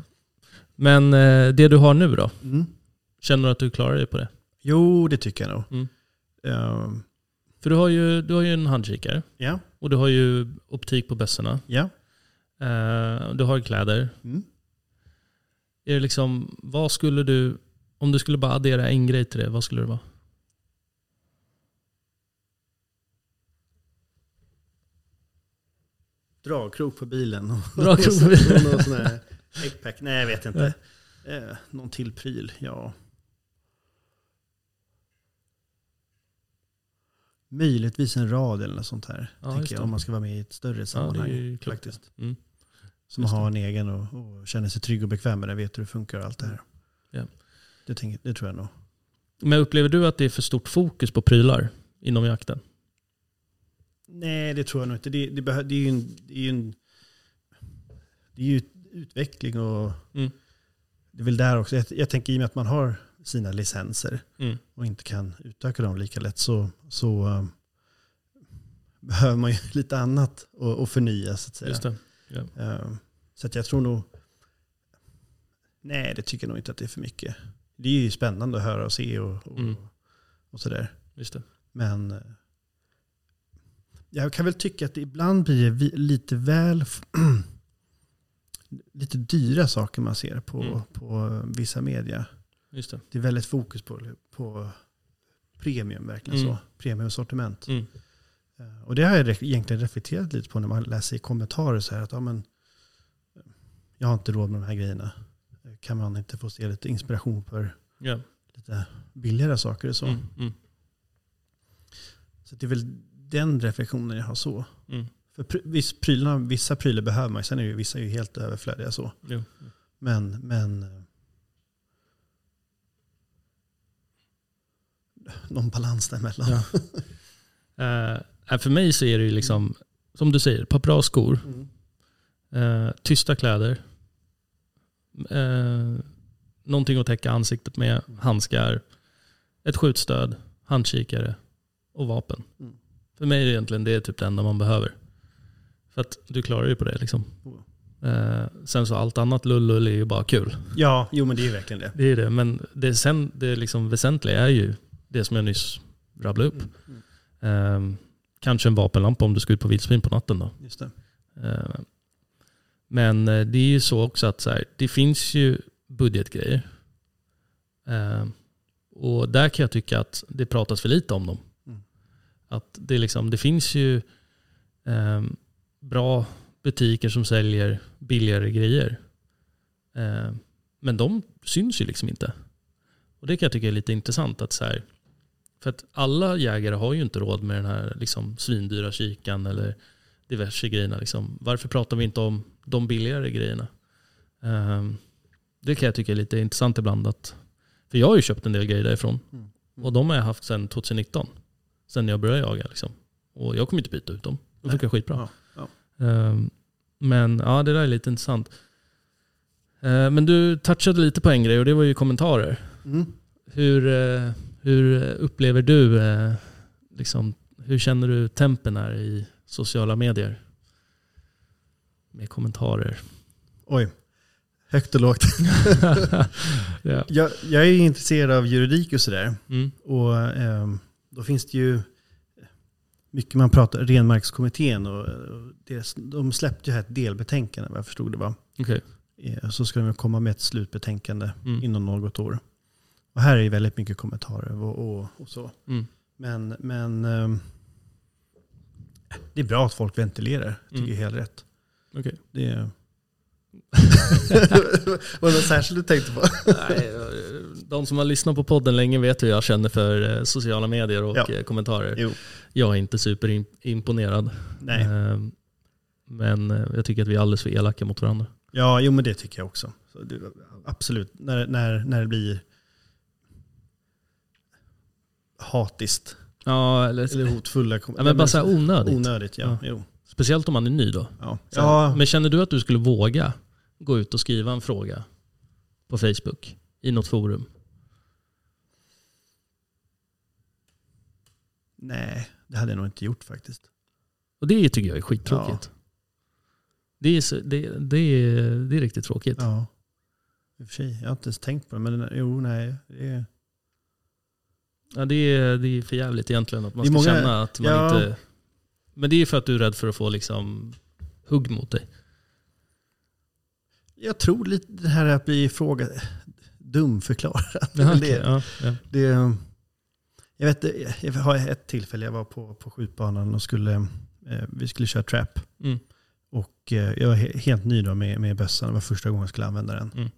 S4: Men eh, det du har nu då?
S5: Mm.
S4: Känner du att du klarar dig på det?
S5: Jo, det tycker jag nog.
S4: Mm.
S5: Ehm,
S4: För du har ju, du har ju en handkikare
S5: ja,
S4: och du har ju optik på bössorna.
S5: ja.
S4: Eh, du har kläder.
S5: Mm.
S4: Är det liksom, vad skulle du, om du skulle bara addera en grej till det, vad skulle det vara?
S5: Dragkrok på bilen.
S4: Dragkrok på bilen.
S5: Och [laughs] sån här eggpack. Nej, jag vet inte. Eh, någon till pryl, ja. Möjligtvis en rad eller något sånt här.
S4: Ja,
S5: tänker jag, om man ska vara med i ett större sammanhang.
S4: klokt.
S5: faktiskt.
S4: Mm.
S5: Som
S4: just
S5: har en egen och, och känner sig trygg och bekväm med det. Vet hur det funkar och allt det här.
S4: Ja.
S5: Det, tänker, det tror jag nog.
S4: Men upplever du att det är för stort fokus på prylar inom jakten?
S5: Nej, det tror jag nog inte. Det, det, det är ju en, det är ju en det är ju utveckling och
S4: Mm.
S5: det är väl där också. Jag, jag tänker i och med att man har sina licenser
S4: Mm.
S5: och inte kan utöka dem lika lätt så, så eh, behöver man ju [laughs] lite annat och, och förnya så att säga.
S4: Det.
S5: Eh, så att jag tror nog, nej det tycker jag nog inte att det är för mycket. Det är ju spännande att höra och se och, och,
S4: Mm.
S5: och sådär. Men eh, jag kan väl tycka att det ibland blir lite väl [clears throat] lite dyra saker man ser på,
S4: Mm.
S5: på vissa media.
S4: Just det.
S5: Det är väldigt fokus på, på premium, verkligen
S4: Mm.
S5: så. Premiumsortiment.
S4: Mm.
S5: Eh, Och det har jag egentligen reflekterat lite på när man läser i kommentarer så här att ja, men, jag har inte råd med de här grejerna. Kan man inte få se lite inspiration för
S4: Ja.
S5: lite billigare saker och så?
S4: Mm. Mm.
S5: Så det är väl den reflektionen jag har så.
S4: Mm.
S5: För pr- viss prylarna, vissa prylar behöver man sen är ju vissa ju helt överflödiga så.
S4: Jo.
S5: Men, men eh, någon balans däremellan.
S4: Ja. [laughs] Eh, för mig så är det ju liksom, som du säger, ett par bra skor,
S5: Mm.
S4: eh, tysta kläder, eh, någonting att täcka ansiktet med, handskar, ett skjutstöd, handkikare och vapen.
S5: Mm.
S4: För mig är det egentligen det är typ det enda man behöver. För att du klarar ju på det liksom. Eh, sen så allt annat lullull är ju bara kul.
S5: Ja, jo men det är ju verkligen det.
S4: Det är det, men det, sen, det liksom väsentliga är ju det som jag nyss rabblade upp.
S5: Mm. Mm.
S4: Eh, kanske en vapenlampa om du ska ut på vildsvin på natten då.
S5: Just det.
S4: Eh, Men det är ju så också att så här, det finns ju budgetgrejer. Eh, Och där kan jag tycka att det pratas för lite om dem. Att det, liksom, det finns ju eh, bra butiker som säljer billigare grejer. Eh, Men de syns ju liksom inte. Och det kan jag tycka är lite intressant. att så här, För att alla jägare har ju inte råd med den här liksom svindyra kikan eller diverse grejerna. Liksom. Varför pratar vi inte om de billigare grejerna? Ehm, det kan jag tycka är lite intressant ibland. Att, för jag har ju köpt en del grejer därifrån.
S5: Mm.
S4: Och de har jag haft sedan 2019. Sen jag började jaga. Liksom. Och jag kommer inte byta ut dem. De funkar skitbra.
S5: Ja,
S4: Ehm, men ja, det där är lite intressant. Ehm, men du touchade lite på en grej och det var ju kommentarer.
S5: Mm.
S4: Hur, eh, hur upplever du, eh, liksom, hur känner du tempen här i sociala medier? Med kommentarer.
S5: Oj, högt och lågt. [laughs]
S4: ja.
S5: Jag, jag är intresserad av juridik och sådär.
S4: Mm.
S5: Och ehm, då finns det ju mycket man pratar, Renmarkskommittén och, och det, de släppte ju här ett delbetänkande vad jag förstod det var.
S4: Okej.
S5: Eh, Så ska de komma med ett slutbetänkande
S4: Mm.
S5: inom något år. Och här är ju väldigt mycket kommentarer och, och, och så.
S4: Mm.
S5: Men, men ehm, det är bra att folk ventilerar, tycker
S4: Mm.
S5: jag är helt rätt.
S4: Okej.
S5: Det är... var det något särskilt du tänkte på?
S4: Nej, de som har lyssnat på podden länge vet hur jag känner för eh, sociala medier och
S5: Ja.
S4: eh, kommentarer.
S5: Jo.
S4: Jag är inte superimponerad.
S5: Nej.
S4: Ehm, Men eh, jag tycker att vi är alldeles för elaka mot varandra.
S5: Ja, jo men det tycker jag också. Det, absolut, när, när, när det blir hatiskt
S4: Ja, eller,
S5: eller hotfulla kom-
S4: ja, men bara så här onödigt.
S5: onödigt. Ja.
S4: Ja.
S5: Jo.
S4: Speciellt om man är ny då.
S5: Ja. Ja,
S4: Men känner du att du skulle våga gå ut och skriva en fråga på Facebook i något forum?
S5: nej, det hade jag nog inte gjort faktiskt.
S4: Och det tycker jag är skittråkigt. Det, är, det, det, är, det är riktigt tråkigt.
S5: Ja. I och för sig, jag har inte ens tänkt på det. Men jo, nej. Det är,
S4: Ja, det, är, det är för jävligt egentligen att man ska
S5: många-
S4: känna att man
S5: ja.
S4: inte... Men det är för att du är rädd för att få liksom hugg mot dig.
S5: Jag tror lite det här att bli fråga dumförklarad.
S4: Jaha, [laughs]
S5: det,
S4: okej, ja, ja.
S5: det, jag vet, jag har ett tillfälle, jag var på, på skjutbanan och skulle, eh, vi skulle köra trap.
S4: Mm.
S5: Och eh, jag var he- helt ny då med, med bössan, det var första gången jag skulle använda den.
S4: Mm.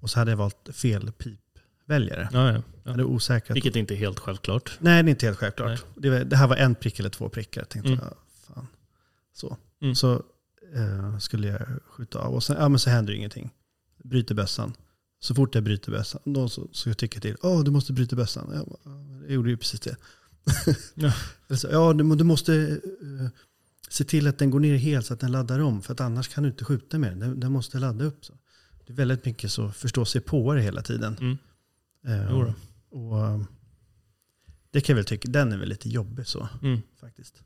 S5: Och så hade jag valt fel pipväljare.
S4: Ja, ja, ja. Vilket inte är helt självklart.
S5: Nej, det är inte helt självklart. Det, det här var en prick eller två prickar. Jag tänkte,
S4: Mm.
S5: ja, fan. Så,
S4: Mm.
S5: så eh, skulle jag skjuta av och sen, ja, men så händer ingenting. Bryter bössan. Så fort jag bryter bössan, då så, så jag tycker till, åh du måste bryta bössan. Jag, bara, "Ja, jag gjorde ju precis det. [laughs]
S4: Ja.
S5: Eller så, ja, du, du måste eh, se till att den går ner helt så att den laddar om. För att annars kan du inte skjuta mer. Den, den måste ladda upp. Så. Det är väldigt mycket så förstå sig på det hela tiden.
S4: Mm. Då.
S5: och eh, det kan jag väl tycka, den är väl lite jobbig så
S4: Mm.
S5: faktiskt.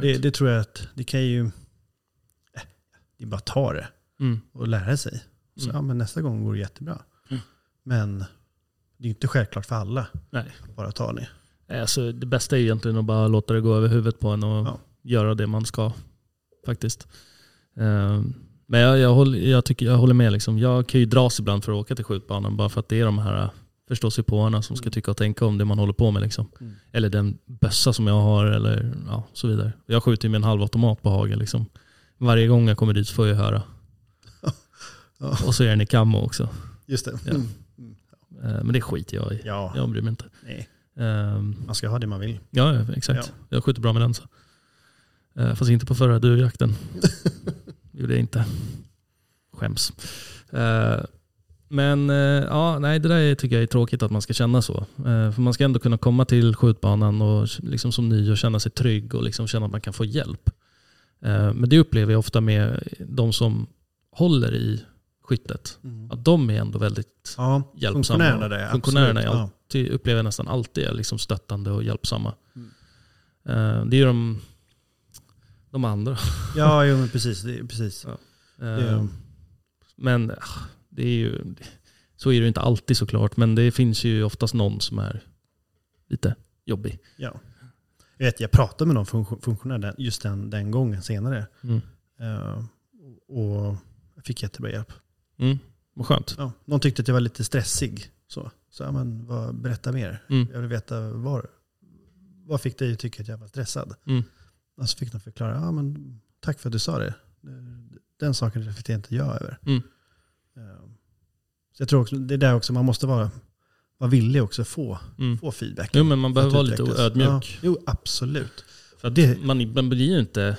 S5: Det, det tror jag att det kan ju, det är bara att ta det
S4: Mm.
S5: och lära sig. Så,
S4: Mm.
S5: ja, men nästa gång går det jättebra.
S4: Mm.
S5: Men det är inte självklart för alla
S4: Nej.
S5: att bara ta det.
S4: Alltså, det bästa är egentligen att bara låta det gå över huvudet på en och
S5: Ja.
S4: göra det man ska. Faktiskt. Ehm, Men jag, jag, håller, jag, tycker, jag håller med. Liksom. Jag kan ju dras ibland för att åka till skjutbanan bara för att det är de här förståsigpåarna som ska
S5: Mm.
S4: tycka och tänka om det man håller på med. Liksom.
S5: Mm.
S4: Eller den bössa som jag har eller ja, så vidare. Jag skjuter ju med en halvautomat på hagen. Liksom. Varje gång jag kommer dit får jag höra.
S5: Ja.
S4: Och så är den i kammo också.
S5: Just det.
S4: Ja.
S5: Mm.
S4: Ehm, Men det skiter jag i.
S5: Ja,
S4: Jag bryr mig inte.
S5: nej.
S4: Ehm,
S5: man ska ha det man vill.
S4: Ja, exakt.
S5: Ja.
S4: Jag skjuter bra med den. Så. Eh, fast inte på förra duvjakten. Det [laughs] gjorde jag inte. Skäms. Eh, men eh, ja, nej, det där tycker jag är tråkigt att man ska känna så. Eh, för man ska ändå kunna komma till skjutbanan och liksom som ny och känna sig trygg och liksom känna att man kan få hjälp. Eh, men det upplever jag ofta med de som håller i skyttet. Att de är ändå väldigt
S5: Ja,
S4: hjälpsamma.
S5: funktionärerna där.
S4: Funktionärerna är
S5: absolut.
S4: alltid, upplever jag nästan alltid är liksom stöttande och hjälpsamma.
S5: Mm.
S4: Eh, det är ju de, de andra.
S5: Ja, jo, men precis. Det, precis.
S4: Ja.
S5: Det,
S4: Eh, men ah, det är ju, så är det inte alltid såklart. Men det finns ju oftast någon som är lite jobbig.
S5: ja. Jag, vet, jag pratade med någon funktion- funktionär just den, den gången senare.
S4: Mm.
S5: Eh, och jag fick jättebra hjälp.
S4: Mm. Vad skönt.
S5: Ja, någon tyckte att jag var lite stressig. Så, så ja, men vad, berätta mer.
S4: Mm.
S5: Jag vill veta var, vad fick dig att tycka att jag var stressad?
S4: Mm.
S5: Och så fick de förklara, ja, men, tack för att du sa det. Den saken reflekterar inte jag över.
S4: Mm.
S5: Eh, Så jag tror också, det är där också man måste vara, vara villig också få,
S4: Mm.
S5: få feedback.
S4: Jo men man behöver vara lite ödmjuk.
S5: Ja, jo, absolut.
S4: För
S5: Det-
S4: man, man blir ju inte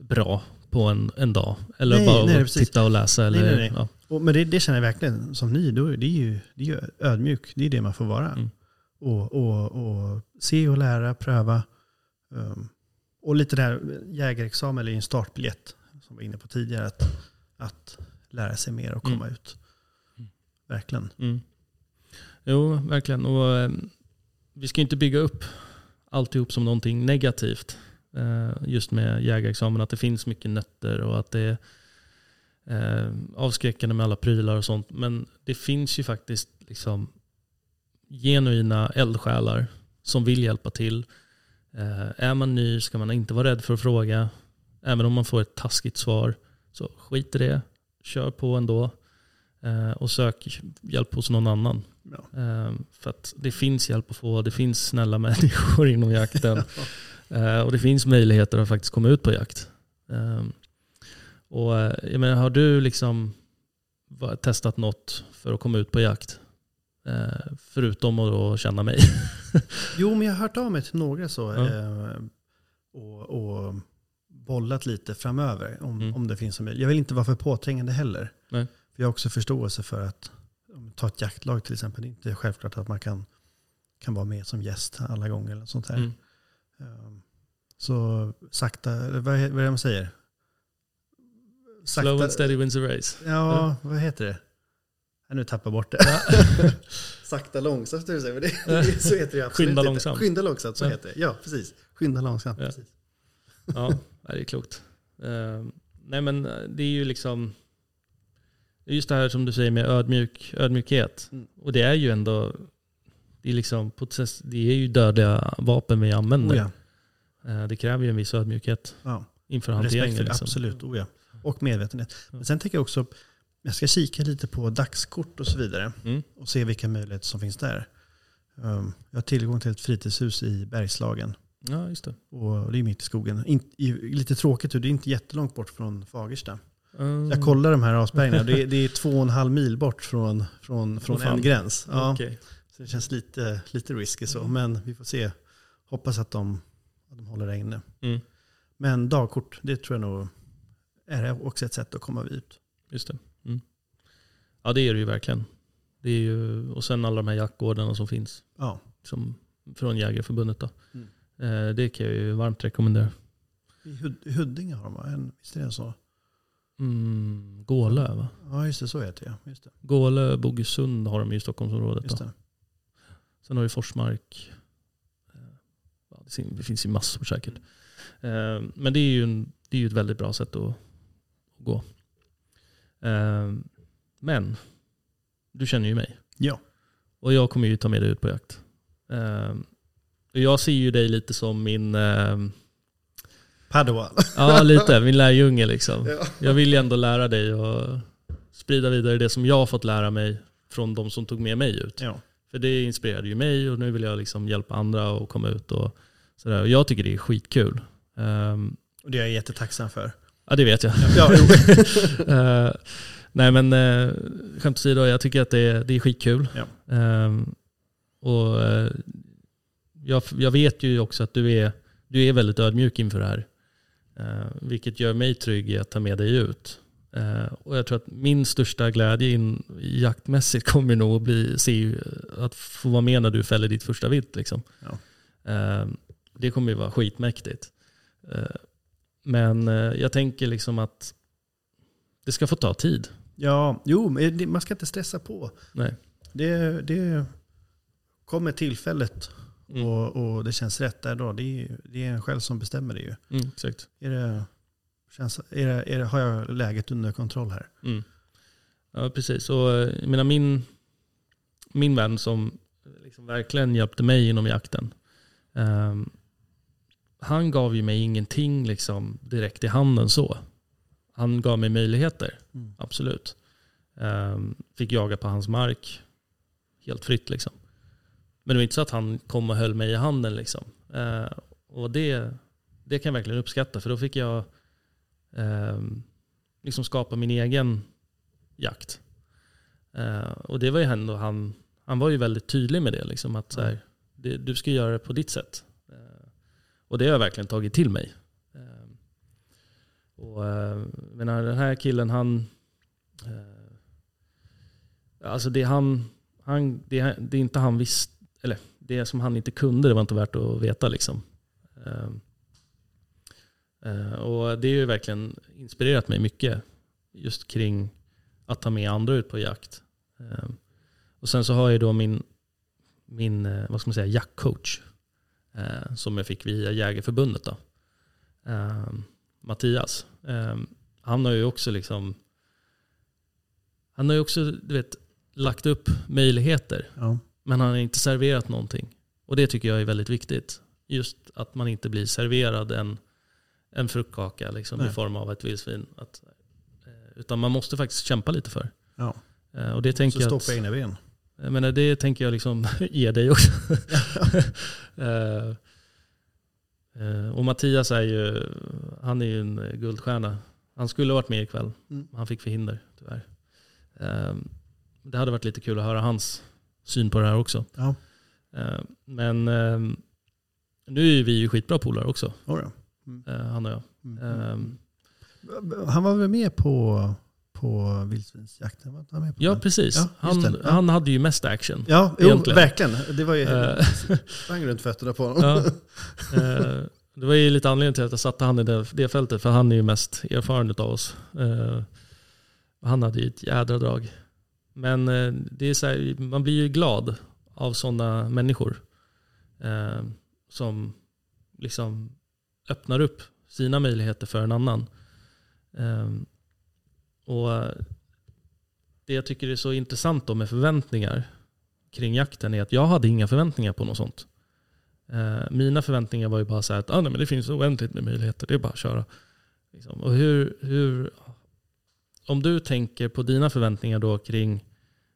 S4: bra på en, en dag. Eller
S5: Nej,
S4: bara
S5: nej,
S4: titta och läsa. Eller,
S5: nej, nej.
S4: Ja.
S5: Och, men det, det känner jag verkligen som ny. Då, det, är ju, det är ju ödmjuk. Det är det man får vara.
S4: Mm.
S5: Och, och, och se och lära, pröva. Um, och lite där jägarexamen eller en startbiljett som vi var inne på tidigare. Att, att lära sig mer och komma
S4: Mm.
S5: ut. Verkligen.
S4: Mm. Jo, verkligen. Och, eh, vi ska ju inte bygga upp alltihop som någonting negativt. Eh, just med jägarexamen. Att det finns mycket nötter och att det är eh, avskräckande med alla prylar och sånt. Men det finns ju faktiskt liksom genuina eldsjälar som vill hjälpa till. Eh, är man ny ska man inte vara rädd för att fråga. Även om man får ett taskigt svar. Så skit i det. Kör på ändå. Eh, och sök hjälp hos någon annan.
S5: Ja.
S4: Eh, för att det finns hjälp att få. Det finns snälla [laughs] människor inom jakten. Eh, och det finns möjligheter att faktiskt komma ut på jakt. Och jag menar, har du liksom testat något för att komma ut på jakt? Förutom att känna mig. [laughs]
S5: Jo, men jag har hört av mig till några så.
S4: Ja.
S5: Och, och bollat lite framöver om,
S4: Mm.
S5: om det finns en möjlighet. Jag vill inte vara för påträngande heller.
S4: Nej.
S5: För jag har också förståelse för att ta ett jaktlag till exempel. Det är inte självklart att man kan, kan vara med som gäst alla gånger. Eller sånt här.
S4: Mm.
S5: Um, Så sakta, vad, är- det man säger?
S4: Slow and steady wins a race.
S5: Ja, vad heter det? Ja, nu tappar jag bort det. [laughs] sakta långsamt, du men det, det, så heter det absolut
S4: Skynda
S5: inte.
S4: långsamt.
S5: Skynda långsamt, så
S4: Ja.
S5: heter det. Ja, precis. Skynda långsamt.
S4: Ja.
S5: Precis.
S4: Ja, det är klokt. Eh, nej men det är ju liksom, just det här som du säger med ödmjuk, ödmjukhet.
S5: Mm.
S4: Och det är ju ändå, det är, liksom, det är ju dödliga vapen vi använder.
S5: Oh, ja.
S4: Eh, det kräver ju en viss ödmjukhet
S5: Ja.
S4: inför hanteringen. Liksom.
S5: absolut. Oh, ja. Och medvetenhet. Men sen tänker jag också, jag ska kika lite på dagskort och så vidare.
S4: Mm.
S5: Och se vilka möjligheter som finns där. Um, jag har tillgång till ett fritidshus i Bergslagen.
S4: Ja, just det.
S5: Och det är mitt i skogen. Lite tråkigt, det är inte jättelångt bort från Fagersta.
S4: Mm.
S5: Jag kollar de här asbergen. Det, är- det är två och en halv mil bort från, från, från en gräns. Ja,
S4: Okej.
S5: Så det känns lite, lite risky så. Men vi får se. Hoppas att de, att de håller det inne.
S4: Mm.
S5: Men dagkort, det tror jag nog är också ett sätt att komma ut.
S4: Just det. Mm. Ja, det är det ju verkligen. Det är ju, och sen alla de här jaktgårdarna som finns.
S5: Ja.
S4: Som, från Jägarförbundet. Då.
S5: Mm.
S4: Eh, det kan jag ju varmt rekommendera.
S5: I Hud- i Huddinge har de en, visst är det så?
S4: Mm, Gålö va?
S5: Ja, just det. Så heter det. Just det.
S4: Gålö, Bogesund har de i Stockholmsområdet.
S5: Just det.
S4: Sen har vi Forsmark. Eh, det fin- det finns ju massor säkert. Eh, Men det är ju, en, det är ju ett väldigt bra sätt att, att gå. Eh, Men du känner ju mig.
S5: Ja.
S4: Och jag kommer ju ta med dig ut på jakt. Jag ser ju dig lite som min,
S5: Padawan.
S4: ja lite, min lärjunge liksom.
S5: Ja.
S4: Jag vill ju ändå lära dig och sprida vidare det som jag har fått lära mig från de som tog med mig ut.
S5: ja.
S4: För det inspirerade ju mig och nu vill jag liksom hjälpa andra att komma ut och sådär. Och jag tycker det är skitkul. Ehm,
S5: Och det är jag jättetacksam för.
S4: ja det vet jag.
S5: Ja. [laughs]
S4: Eh, nej men uh, skämt åsido, jag tycker att det är, det är skitkul.
S5: Ja.
S4: Ehm, och eh, jag, jag vet ju också att du är, du är väldigt ödmjuk inför det här. Eh, vilket gör mig trygg i att ta med dig ut. Eh, och jag tror att min största glädje in, jaktmässigt [laughs] kommer nog att bli se, att få vara med när du fäller ditt första vilt. Liksom.
S5: Ja.
S4: Eh, det kommer ju vara skitmäktigt. Men jag tänker liksom att det ska få ta tid.
S5: ja, jo, man ska inte stressa på.
S4: Nej.
S5: Det, det kommer tillfället
S4: Mm.
S5: och, och det känns rätt där då. Det är, det är en själv som bestämmer det ju.
S4: Mm, exakt.
S5: Är det, känns, är det, är det, har jag läget under kontroll här?
S4: Mm. Ja, precis. Och, eh, jag menar, min, min vän som liksom verkligen hjälpte mig inom jakten. ehm, han gav ju mig ingenting liksom, direkt i handen så. Han gav mig möjligheter,
S5: Mm.
S4: absolut. Ehm, fick jaga på hans mark helt fritt. Liksom. Men det var inte så att han kom och höll mig i handen. Liksom. Eh, och det, det kan jag verkligen uppskatta, för då fick jag ehm, liksom skapa min egen jakt. Eh, och det var ju ändå han, han var ju väldigt tydlig med det. Liksom, att så här, det, du ska göra det på ditt sätt. Eh, och det har jag verkligen tagit till mig. Eh, Och, eh, menar, den här killen han... Eh, alltså det han... han det, det inte han visste... Eller det som han inte kunde, det var inte värt att veta liksom. Ehm, eh, och det har ju verkligen inspirerat mig mycket. Just kring att ta med andra ut på jakt. Ehm, och sen så har jag då min, min eh, vad ska man säga, jaktcoach. Eh, som jag fick via Jägarförbundet. Då. Ehm, Mattias. Han har ju också liksom han har ju också du vet, lagt upp möjligheter.
S5: Ja.
S4: Men han har inte serverat någonting. Och det tycker jag är väldigt viktigt. Just att man inte blir serverad en, en fruktkaka liksom, i form av ett vildsvin. Att, eh, utan man måste faktiskt kämpa lite för.
S5: Ja.
S4: Eh, Och det tänker
S5: Så
S4: jag
S5: stå
S4: att,
S5: på egna ben.
S4: jag menar, det tänker jag liksom [laughs] ge dig också. [laughs] Eh, eh, och Mattias är ju, han är ju en guldstjärna. Han skulle ha varit med ikväll,
S5: Mm.
S4: han fick förhinder tyvärr. Eh, Det hade varit lite kul att höra hans syn på det här också.
S5: Ja.
S4: Eh, Men eh, nu är vi ju skitbra polare också,
S5: Oh, ja.
S4: eh, han och jag.
S5: Mm.
S4: Eh,
S5: Han var väl med på, på vildsvinsjakten? Var han med på
S4: Ja,
S5: den?
S4: precis.
S5: Ja,
S4: han.
S5: Ja.
S4: han hade ju mest action.
S5: Ja, jo, verkligen. Det var ju
S4: Eh,
S5: sprang runt fötterna på honom.
S4: Det var ju lite anledning till att jag satte han i det, det fältet, för han är ju mest erfaren av oss. Han hade ju ett jädra drag. Men eh, det är så här, man blir ju glad av sådana människor. eh, Som liksom öppnar upp sina möjligheter för en annan. Eh, Och det jag tycker är så intressant då med förväntningar kring jakten är att jag hade inga förväntningar på något sånt. Eh, mina förväntningar var ju bara så här att ah, nej, men det finns oändligt med möjligheter, det är bara att köra. Liksom. Och hur, hur, om du tänker på dina förväntningar då kring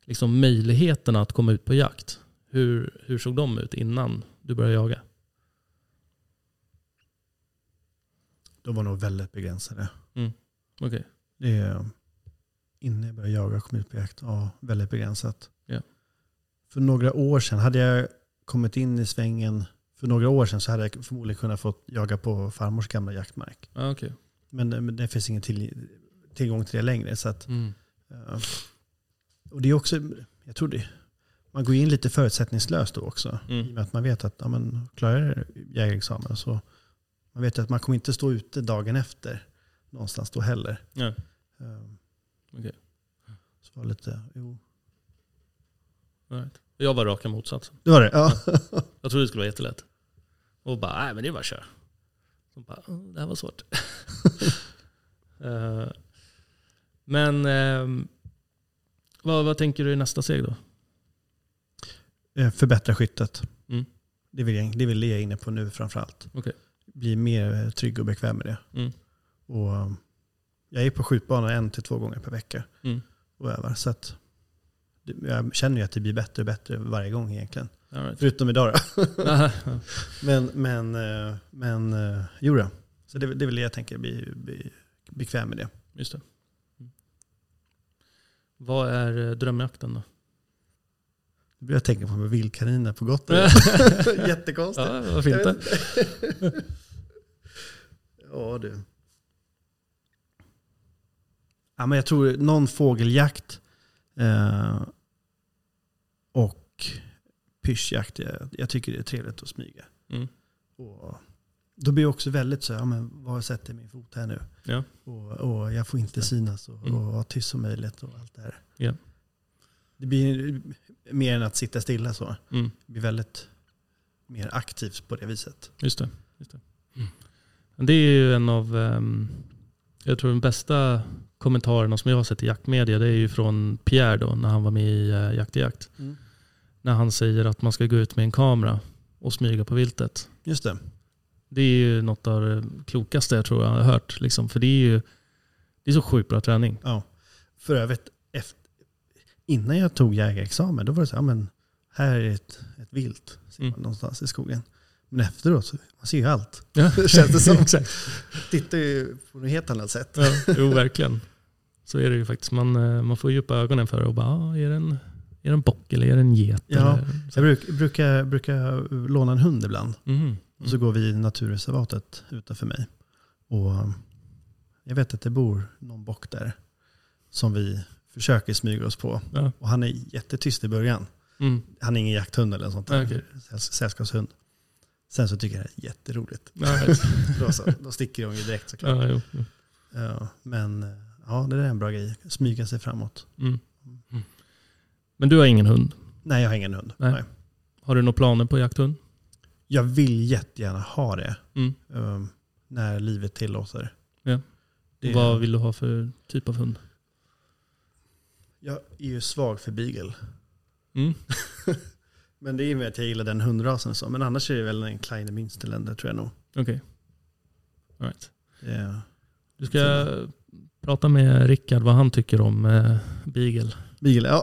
S4: liksom, möjligheterna att komma ut på jakt. Hur, hur såg de ut innan du började jaga?
S5: De var nog väldigt begränsade.
S4: Okej.
S5: Det är, innan jag började jaga och kom ut på jakt, ja, väldigt begränsat.
S4: Ja.
S5: För några år sedan, hade jag kommit in i svängen för några år sedan så hade jag förmodligen kunnat få jaga på farmors gamla jaktmark.
S4: Ah, okay.
S5: Men, men det finns ingen till, tillgång till det längre. Så att,
S4: mm.
S5: eh, och det är också, jag tror det, man går in lite förutsättningslöst då också. I och
S4: Mm.
S5: med att man vet att ja, men, klarar jägarexamen så man vet att man kommer inte stå ute dagen efter någonstans då heller.
S4: Ja.
S5: Eh,
S4: Okej.
S5: Så var lite, jo.
S4: Right. Jag var raka motsatsen.
S5: Det var det? Ja.
S4: Jag trodde det skulle vara jättelätt. Och bara, nej men det är bara att köra. Så bara, "Oh, det här var svårt. [laughs] Eh, men ehm, vad, vad tänker du i nästa steg då?
S5: Eh, Förbättra skyttet.
S4: Mm.
S5: Det, vill jag, det det jag inne på nu framförallt.
S4: Okej.
S5: Bli mer eh, trygg och bekväm med det.
S4: Mm.
S5: Och, eh, jag är på skjutbana en till två gånger per vecka
S4: Mm.
S5: och övar. Så att, jag känner ju att det blir bättre och bättre varje gång egentligen.
S4: Right.
S5: Förutom idag då. [laughs] Men, men, men eh, jo då. Så det, det är väl det jag tänker, bli, bli bekväm med det.
S4: Just det. Vad är eh, drömjakten då?
S5: Nu börjar jag tänka på med vildkaniner på Gotland. [laughs] [laughs] Jättekonstigt.
S4: Ja, vad fint det. [laughs]
S5: Ja du. Ja, men jag tror någon fågeljakt eh, och pyschjakt. Jag, jag tycker det är trevligt att smyga.
S4: Mm.
S5: Och då blir jag också väldigt så här, ja, men var sätter jag min fot här nu?
S4: Ja.
S5: Och, och jag får inte synas och,
S4: Mm.
S5: och vara tyst som möjligt och allt det här.
S4: Ja.
S5: Det blir mer än att sitta stilla så.
S4: Mm.
S5: Det blir väldigt mer aktivt på det viset.
S4: Just det. Just det. Men det är ju en av, ehm, jag tror den bästa kommentarerna som jag har sett i jaktmedia, det är ju från Pierre då, när han var med i uh, Jakt i jakt. När han säger att man ska gå ut med en kamera och smyga på viltet.
S5: Just det.
S4: Det är ju något av det klokaste jag tror jag har hört. Liksom. För det är ju det är så sjukt bra träning.
S5: Ja. För övrigt, efter, innan jag tog jägarexamen, då var det så här, men här är ett, ett vilt ser man
S4: Mm.
S5: någonstans i skogen. Men efteråt, så man ser ju allt. [laughs]
S4: Ja. [laughs]
S5: Känns det som.
S4: Exakt.
S5: Tittar ju på något helt annat sätt.
S4: Ja, jo, verkligen. Så är det ju faktiskt. Man, eh, man får ju upp ögonen för det och bara, ah, är det en, är det en bock eller är det en get?
S5: Ja.
S4: Eller,
S5: Jag bruk, brukar, brukar låna en hund ibland.
S4: Mhm.
S5: Och så går vi i naturreservatet utanför mig. Och jag vet att det bor någon bock där som vi försöker smyga oss på.
S4: Ja.
S5: Och han är jättetyst i början.
S4: Mm.
S5: Han är ingen jakthund eller sånt där. Säll- Sällskapshund. Sen så tycker jag det är jätteroligt.
S4: Ja. [laughs]
S5: Då, så, då sticker de ju direkt såklart.
S4: ja, jo, jo.
S5: Ja, men ja, det är en bra grej. Smyga sig framåt.
S4: Mm. Mm. Men du har ingen hund?
S5: Nej, jag har ingen hund.
S4: Nej.
S5: Nej.
S4: Har du några planer på jakthund?
S5: Jag vill jättegärna ha det.
S4: Mm.
S5: um, när livet tillåter.
S4: Ja.
S5: Det,
S4: Vad vill du ha för typ av hund?
S5: Jag är ju svag för beagle.
S4: Mm. [laughs]
S5: Men det är med att jag gillar den hundrasen. Så. Men annars är det väl en Kleine Münsterländer tror jag nog.
S4: Okej. All right.
S5: Är,
S4: Du ska prata med Rickard vad han tycker om eh, beagle.
S5: beagle, ja.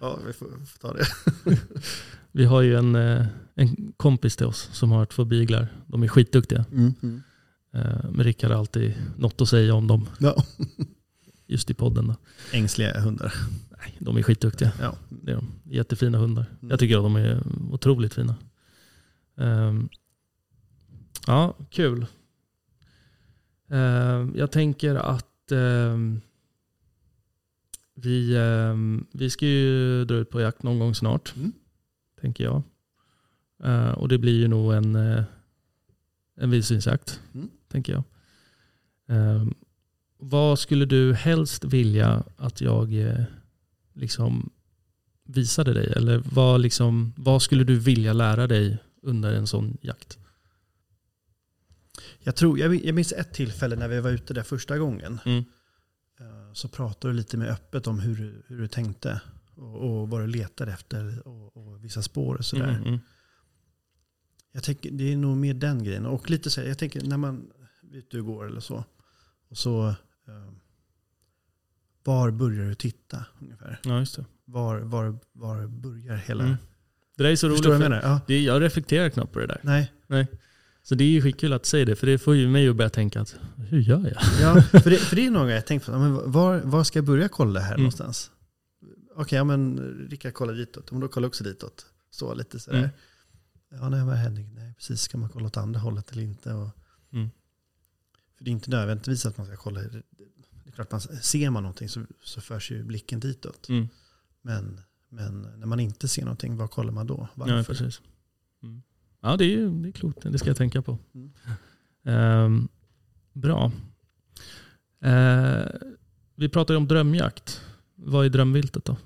S4: Ja. [laughs]
S5: vi får, får ta det. [laughs]
S4: Vi har ju en, eh, en kompis till oss som har två beaglar. De är skitduktiga.
S5: Mm. Mm.
S4: Men Rickard har alltid något att säga om dem
S5: Ja. [laughs]
S4: just i podden. Då.
S5: Ängsliga hundar.
S4: Nej, de är skitduktiga.
S5: Ja.
S4: Det är de. Jättefina hundar.
S5: Mm.
S4: Jag tycker att de är otroligt fina. Ehm, ja, kul. Ehm, jag tänker att ehm, vi, vi ska ju dra ut på jakt någon gång snart.
S5: Mm.
S4: Tänker jag. Eh, och det blir ju nog en, uh, en vildsvinsjakt.
S5: Mm.
S4: Tänker jag. Ehm, vad skulle du helst vilja att jag liksom visade dig? Eller vad, liksom, vad skulle du vilja lära dig under en sån jakt?
S5: Jag, tror, jag, minns ett tillfälle när vi var ute där första gången.
S4: Mm.
S5: Så pratade du lite mer öppet om hur hur du tänkte. Och, och vad du letade efter och, och vissa spår och sådär.
S4: Mm, mm.
S5: Jag tänker, det är nog mer den grejen. Och lite så här, jag tänker när man är ute och går eller så. Och så eh, var börjar du titta ungefär?
S4: Ja, just det.
S5: Var, var, var börjar hela...
S4: Mm. Det där är så roligt.
S5: Förstår du vad jag menar? Ja.
S4: Det, jag reflekterar knappt på det där.
S5: Nej.
S4: Så det är ju skitkul att säga det, för det får ju mig att börja tänka att hur gör jag?
S5: Ja, för det, för det är någon gång jag tänkt på, men var, var ska jag börja kolla här
S4: Mm.
S5: någonstans? Okej, ja men Rickard kollar ditåt, men då kollar jag också ditåt. Så lite sådär.
S4: Mm.
S5: Ja, nej, vad händer? Nej, precis. Ska man kolla åt andra hållet eller inte? Och,
S4: Mm.
S5: För det är inte nödvändigtvis att man ska kolla. Det är klart, man, ser man någonting så, så förs ju blicken ditåt.
S4: Mm.
S5: Men, men när man inte ser någonting, vad kollar man då? Varför?
S4: Ja, precis. Mm. Ja, det är, det är klokt. Det ska jag tänka på. Ehm, bra. Eh, vi pratar ju om drömjakt. Vad är drömviltet då?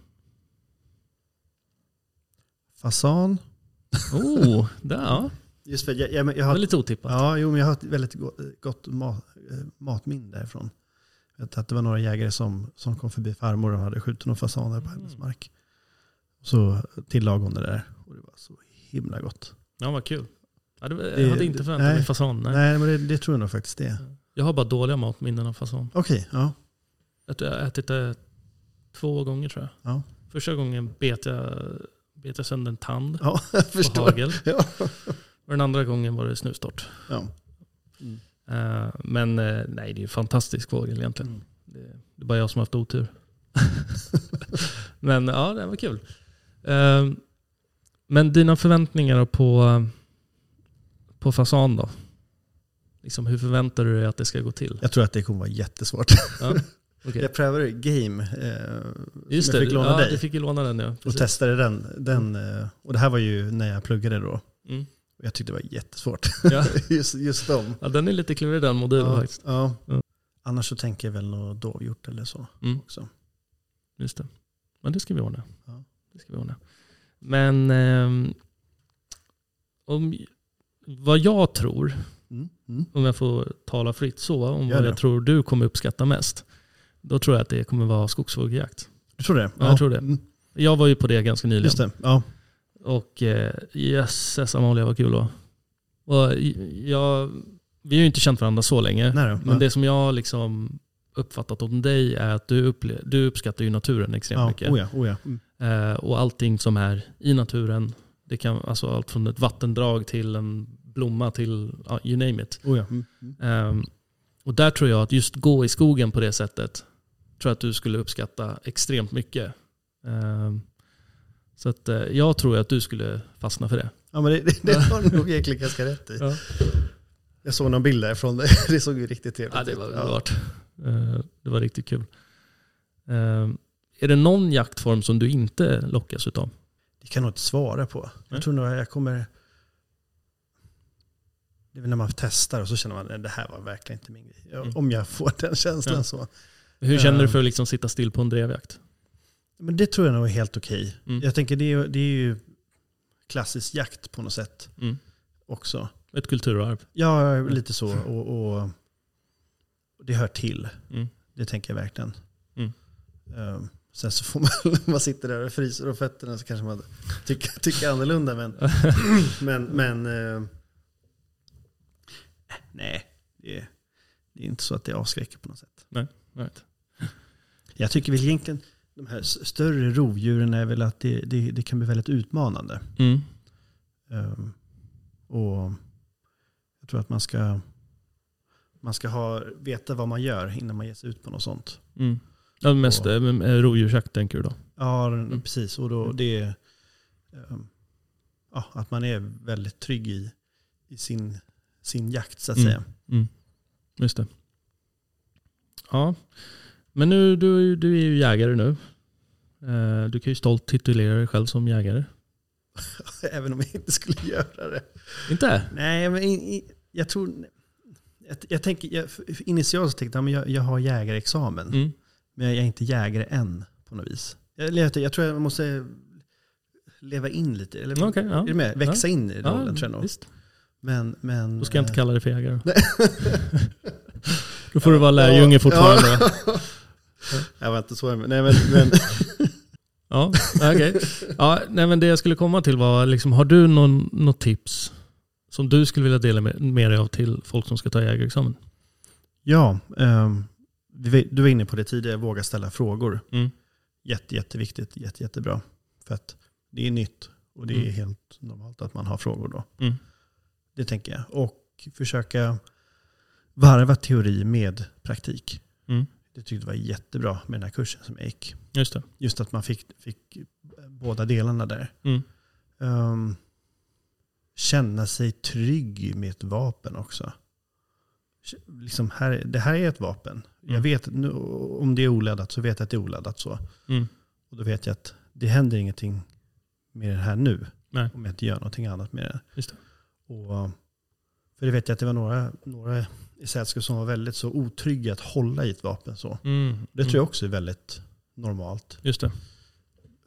S5: Fasan.
S4: Oh, [laughs] där, ja.
S5: Just för jag, jag, jag har
S4: lite otippat.
S5: Ja, jo, men jag har ett väldigt gott, mat, eh, matminne därifrån. Jag vet att det var några jägare som, som kom förbi farmor och hade skjutit några fasaner på hennes
S4: Mm.
S5: mark. Så tillagade hon det där och det var så himla gott.
S4: Ja, vad kul. Ja, det, jag
S5: Det-
S4: hade inte förväntat
S5: nej.
S4: mig fasan. Nej.
S5: Nej, men det, det tror jag nog faktiskt det är.
S4: Jag har bara dåliga matminnen av fasan.
S5: Okej, ja.
S4: Jag tror jag har ätit det två gånger tror jag.
S5: Ja.
S4: Första gången bet jag, bet jag sönder en tand
S5: Ja, [laughs] jag
S4: på
S5: förstår.
S4: hagel. [laughs]
S5: Ja.
S4: Och den andra gången var det snustort.
S5: Ja. Mm.
S4: Eh, men eh, nej, det är en fantastisk fågel egentligen.
S5: Mm.
S4: Det, det är bara jag som har haft otur. [laughs] men ja, det var kul. Eh, men dina förväntningar på, på fasan då? Liksom, hur förväntar du dig att det ska gå till?
S5: Jag tror att det kommer vara jättesvårt.
S4: Ja, okej.
S5: Jag prövade Game, eh,
S4: Just det,
S5: fick låna
S4: ja,
S5: dig.
S4: du fick ju låna den ja.
S5: och
S4: Precis.
S5: testade den. den eh, och det här var ju när jag pluggade då.
S4: Mm.
S5: Och jag tyckte det var jättesvårt. [laughs]
S4: Ja. [laughs]
S5: just, just dem.
S4: ja, den är lite klurig den modulen
S5: Ja,
S4: faktiskt.
S5: ja.
S4: Ja.
S5: Annars så tänker jag väl något dovhjort eller så
S4: Mm.
S5: också.
S4: Just det. Men det ska vi ordna.
S5: Ja.
S4: Det ska vi ordna. Men ehm, om, vad jag tror,
S5: Mm. Mm.
S4: om jag får tala fritt så, om
S5: Gör
S4: vad
S5: det.
S4: jag tror du kommer uppskatta mest. Då tror jag att det kommer vara skogsfågeljakt.
S5: Du tror det?
S4: Ja, jag tror det.
S5: Mm.
S4: Jag var ju på det ganska nyligen.
S5: Just det. Ja.
S4: Och eh, jösses Amalia vad kul det var. Och jag, vi har ju inte känt varandra så länge.
S5: Nej då.
S4: Men det som jag liksom uppfattat om dig är att du, upple- du uppskattar ju naturen extremt
S5: ja.
S4: mycket.
S5: Oh ja, oh ja. Mm.
S4: Eh, och allting som är i naturen. Det kan alltså allt från ett vattendrag till en blomma till ja, you name it.
S5: Oh ja. Mm. Mm.
S4: Ehm, och där tror jag att just gå i skogen på det sättet tror jag att du skulle uppskatta extremt mycket. Ehm, så att, eh, jag tror att du skulle fastna för det.
S5: Ja men det, det, det har du nog egentligen ganska rätt i.
S4: Ja.
S5: Jag såg någon bild därifrån. [laughs] Det såg ju riktigt trevligt
S4: Ja, det var
S5: ut.
S4: underbart. Eh, Det var riktigt kul. Eh, Är det någon jaktform som du inte lockas utav?
S5: Det kan jag nog inte svara på.
S4: Nej.
S5: Jag tror nog jag kommer... Det är när man testar och så känner man att det här var verkligen inte min grej. Ja,
S4: Mm.
S5: Om jag får den känslan
S4: Ja.
S5: så.
S4: Hur känner du
S5: Eh.
S4: för att liksom sitta still på en drevjakt?
S5: Men det tror jag nog är helt okej.
S4: Mm.
S5: Jag tänker det är, det är ju klassisk jakt på något sätt
S4: Mm.
S5: också.
S4: Ett kulturarv.
S5: Ja, lite så. [laughs] Och, och det hör till.
S4: Mm.
S5: Det tänker jag verkligen.
S4: Mm.
S5: Ehm, sen så får man, [laughs] man sitter där och fryser och fötterna så kanske man tycker, tycker annorlunda. Men, [laughs] men, men eh, nej, det är, det är inte så att det avskräcker på något sätt.
S4: Right.
S5: Jag tycker väl egentligen de här större rovdjuren är väl att det, det, det kan bli väldigt utmanande.
S4: Mm.
S5: Ehm, och jag tror att man ska, man ska ha, veta vad man gör innan man ger sig ut på något sånt.
S4: Mm. Ja, mest
S5: Och-
S4: eh, eh, rovdjursjakt tänker du då?
S5: Ja,
S4: Mm.
S5: precis. Och då det är ehm, ja, att man är väldigt trygg i, i sin, sin jakt så att
S4: Mm.
S5: säga.
S4: Mm. Just det. Ja, men nu, du, du är ju jägare nu. Eh, Du kan ju stolt titulera dig själv som jägare. [laughs]
S5: Även om jag inte skulle göra det.
S4: Inte?
S5: Nej, men jag tror... Jag, jag tänker, jag, initialt tänkte jag att jag, har jägarexamen.
S4: Mm.
S5: Men jag är inte jägare än på något vis. Jag, jag, tror jag måste leva in lite. Eller,
S4: Okej, ja.
S5: Är med? Växa in i rollen tror jag nog.
S4: visst.
S5: Men, men,
S4: Då ska jag inte
S5: eh,
S4: kalla dig för jägare. [laughs] Då får du vara lärjunge fortfarande. [laughs]
S5: Ja. jag var inte så. Nej, men, men, [laughs]
S4: Ja, okej. Ja, nej, men det jag skulle komma till var, liksom, har du någon, något tips som du skulle vilja dela med, med dig av till folk som ska ta jägarexamen?
S5: ja, vi- du var inne på det tidigare, våga ställa frågor.
S4: Mm.
S5: Jätte, jätteviktigt, jätte, jättebra. För att det är nytt och det är
S4: Mm.
S5: helt normalt att man har frågor då.
S4: Mm.
S5: Det tänker jag. Och försöka varva teori med praktik.
S4: Mm.
S5: Det tyckte jag var jättebra med den här kursen som jag gick.
S4: Just det.
S5: Just att man fick, fick båda delarna där.
S4: Mm.
S5: Ehm, känna sig trygg med ett vapen också. Liksom här, det här är ett vapen. Jag
S4: Mm.
S5: vet nu, om det är oladdat så vet jag att det är oladdat så.
S4: Mm.
S5: Och då vet jag att det händer ingenting med det här nu.
S4: Nej.
S5: Om jag inte gör någonting annat med det.
S4: Just det.
S5: Och, för det vet jag att det var några, några i sällskap som var väldigt så otrygga att hålla i ett vapen så.
S4: Mm.
S5: Det tror jag också är väldigt normalt
S4: Just det.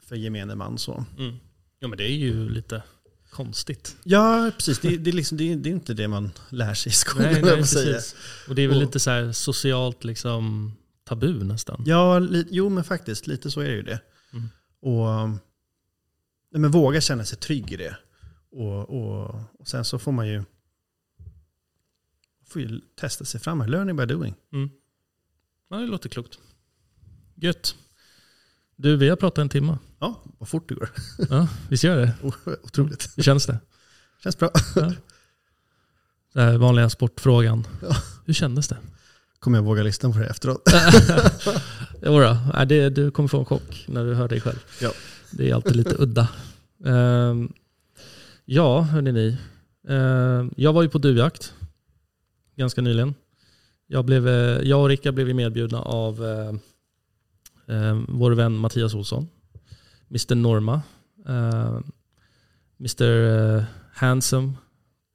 S5: för gemene man så.
S4: Mm. Ja men det är ju lite konstigt.
S5: Ja, precis. Det, det, är liksom, det, är, det är inte det man lär sig i skolan.
S4: Nej, nej, precis. Och det är väl
S5: Och-
S4: lite så här socialt liksom tabu nästan.
S5: Ja, li, jo men faktiskt. Lite så är det ju det.
S4: Mm.
S5: Och nej, men våga känna sig trygg i det. Och, och, och sen så får man ju, får ju testa sig fram. här. Learning by doing.
S4: Mm. Ja, det låter klokt. Gött. Du, vi har pratat en timme.
S5: Ja, vad fort det går. [laughs]
S4: Ja, visst gör det?
S5: Otroligt.
S4: Hur känns det?
S5: Känns bra.
S4: Den här vanliga sportfrågan.
S5: Ja.
S4: Hur kändes det?
S5: Kommer jag våga lyssna på det efteråt? [laughs]
S4: Jodå, du kommer få en chock när du hör dig själv.
S5: Ja.
S4: Det är alltid lite udda. Ehm, ja, hörni ni. Ehm, jag var ju på duvjakt ganska nyligen. Jag, blev, eh, jag och Rickard blev ju medbjudna av eh, eh, vår vän Mattias Olsson. Mr Norma. Eh, Mr eh, Handsome,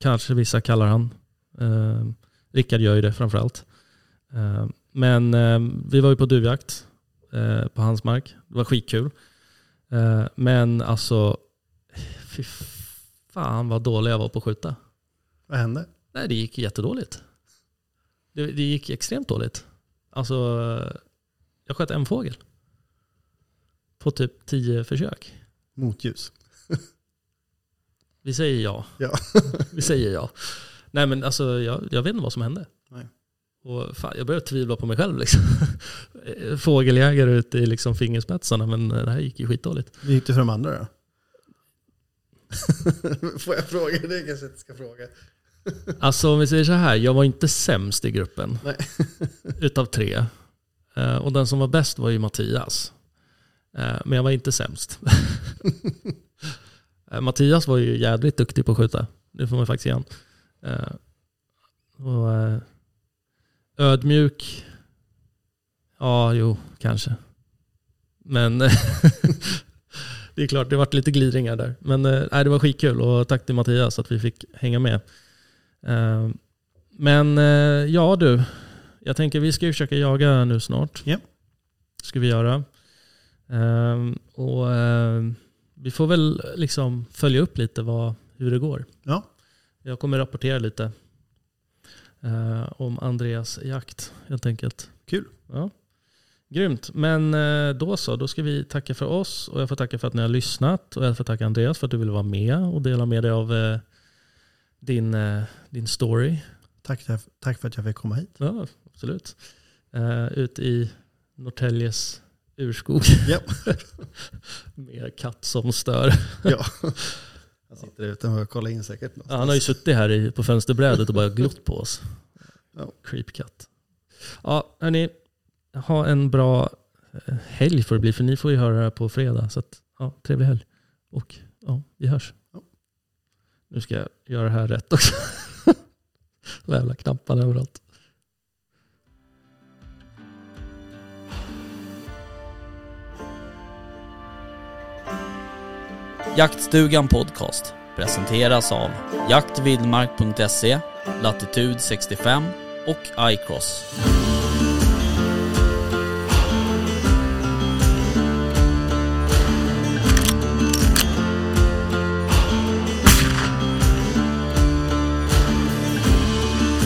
S4: kanske vissa kallar han. Eh, Rickard gör ju det framförallt. Eh, men vi var ju på duvjakt på hans mark. Det var skitkul. Men alltså, fy fan vad dålig jag var på att skjuta.
S5: Vad hände?
S4: Nej, det gick jättedåligt. Det, det gick extremt dåligt. Alltså, jag sköt en fågel. På typ tio försök.
S5: Motljus. [laughs]
S4: Vi säger ja.
S5: Ja. [laughs]
S4: Vi säger ja. Nej men alltså jag, jag vet inte vad som hände.
S5: Nej.
S4: Och fan, jag började tvivla på mig själv. Liksom. [laughs] Fågeljägare ute i liksom fingerspetsarna men det här gick ju skitdåligt.
S5: Hur gick det för de andra då? Får jag fråga? Det kanske jag inte ska fråga. [laughs]
S4: Alltså om vi säger så här, jag var inte sämst i gruppen.
S5: Nej. [laughs]
S4: Utav tre. Eh, Och den som var bäst var ju Mattias. Eh, Men jag var inte sämst. [laughs] Eh, Mattias var ju jävligt duktig på att skjuta. Det får man faktiskt. Eh, Och ödmjuk, ja jo, kanske. Men det är klart, det varit lite glidningar där. Men nej, det var skitkul och tack till Mattias att vi fick hänga med. Eh, men eh, ja du, jag tänker vi ska ju försöka jaga nu snart.
S5: Ja.
S4: ska vi göra. Ehm, och vi får väl liksom följa upp lite vad, hur det går.
S5: Ja.
S4: Jag kommer rapportera lite eh, om Andreas jakt helt enkelt.
S5: Kul.
S4: Ja. Grymt. Men eh, då så, då ska vi tacka för oss och jag får tacka för att ni har lyssnat och jag får tacka Andreas för att du ville vara med och dela med dig av eh, din, eh, din story.
S5: Tack, tack för att jag fick komma hit.
S4: Ja, absolut. Uh, ut i Norrtäljes urskog.
S5: Ja. [laughs]
S4: Med katt som stör.
S5: ja. [laughs] Han sitter ute och kollar in säkert.
S4: Ja, han har ju suttit här i, på fönsterbrädet och bara glott på oss.
S5: Ja.
S4: Creepkatt. Ja, hörni. Ha en bra eh, helg får det bli, för ni får ju höra det här på fredag. Så att, ja, trevlig helg. Och ja, vi hörs. Nu ska jag göra det här rätt också. [laughs] De jävla knapparna överallt.
S3: Jaktstugan Podcast presenteras av jaktvildmark.se, Latitude 65 och iCross.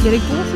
S2: les réponses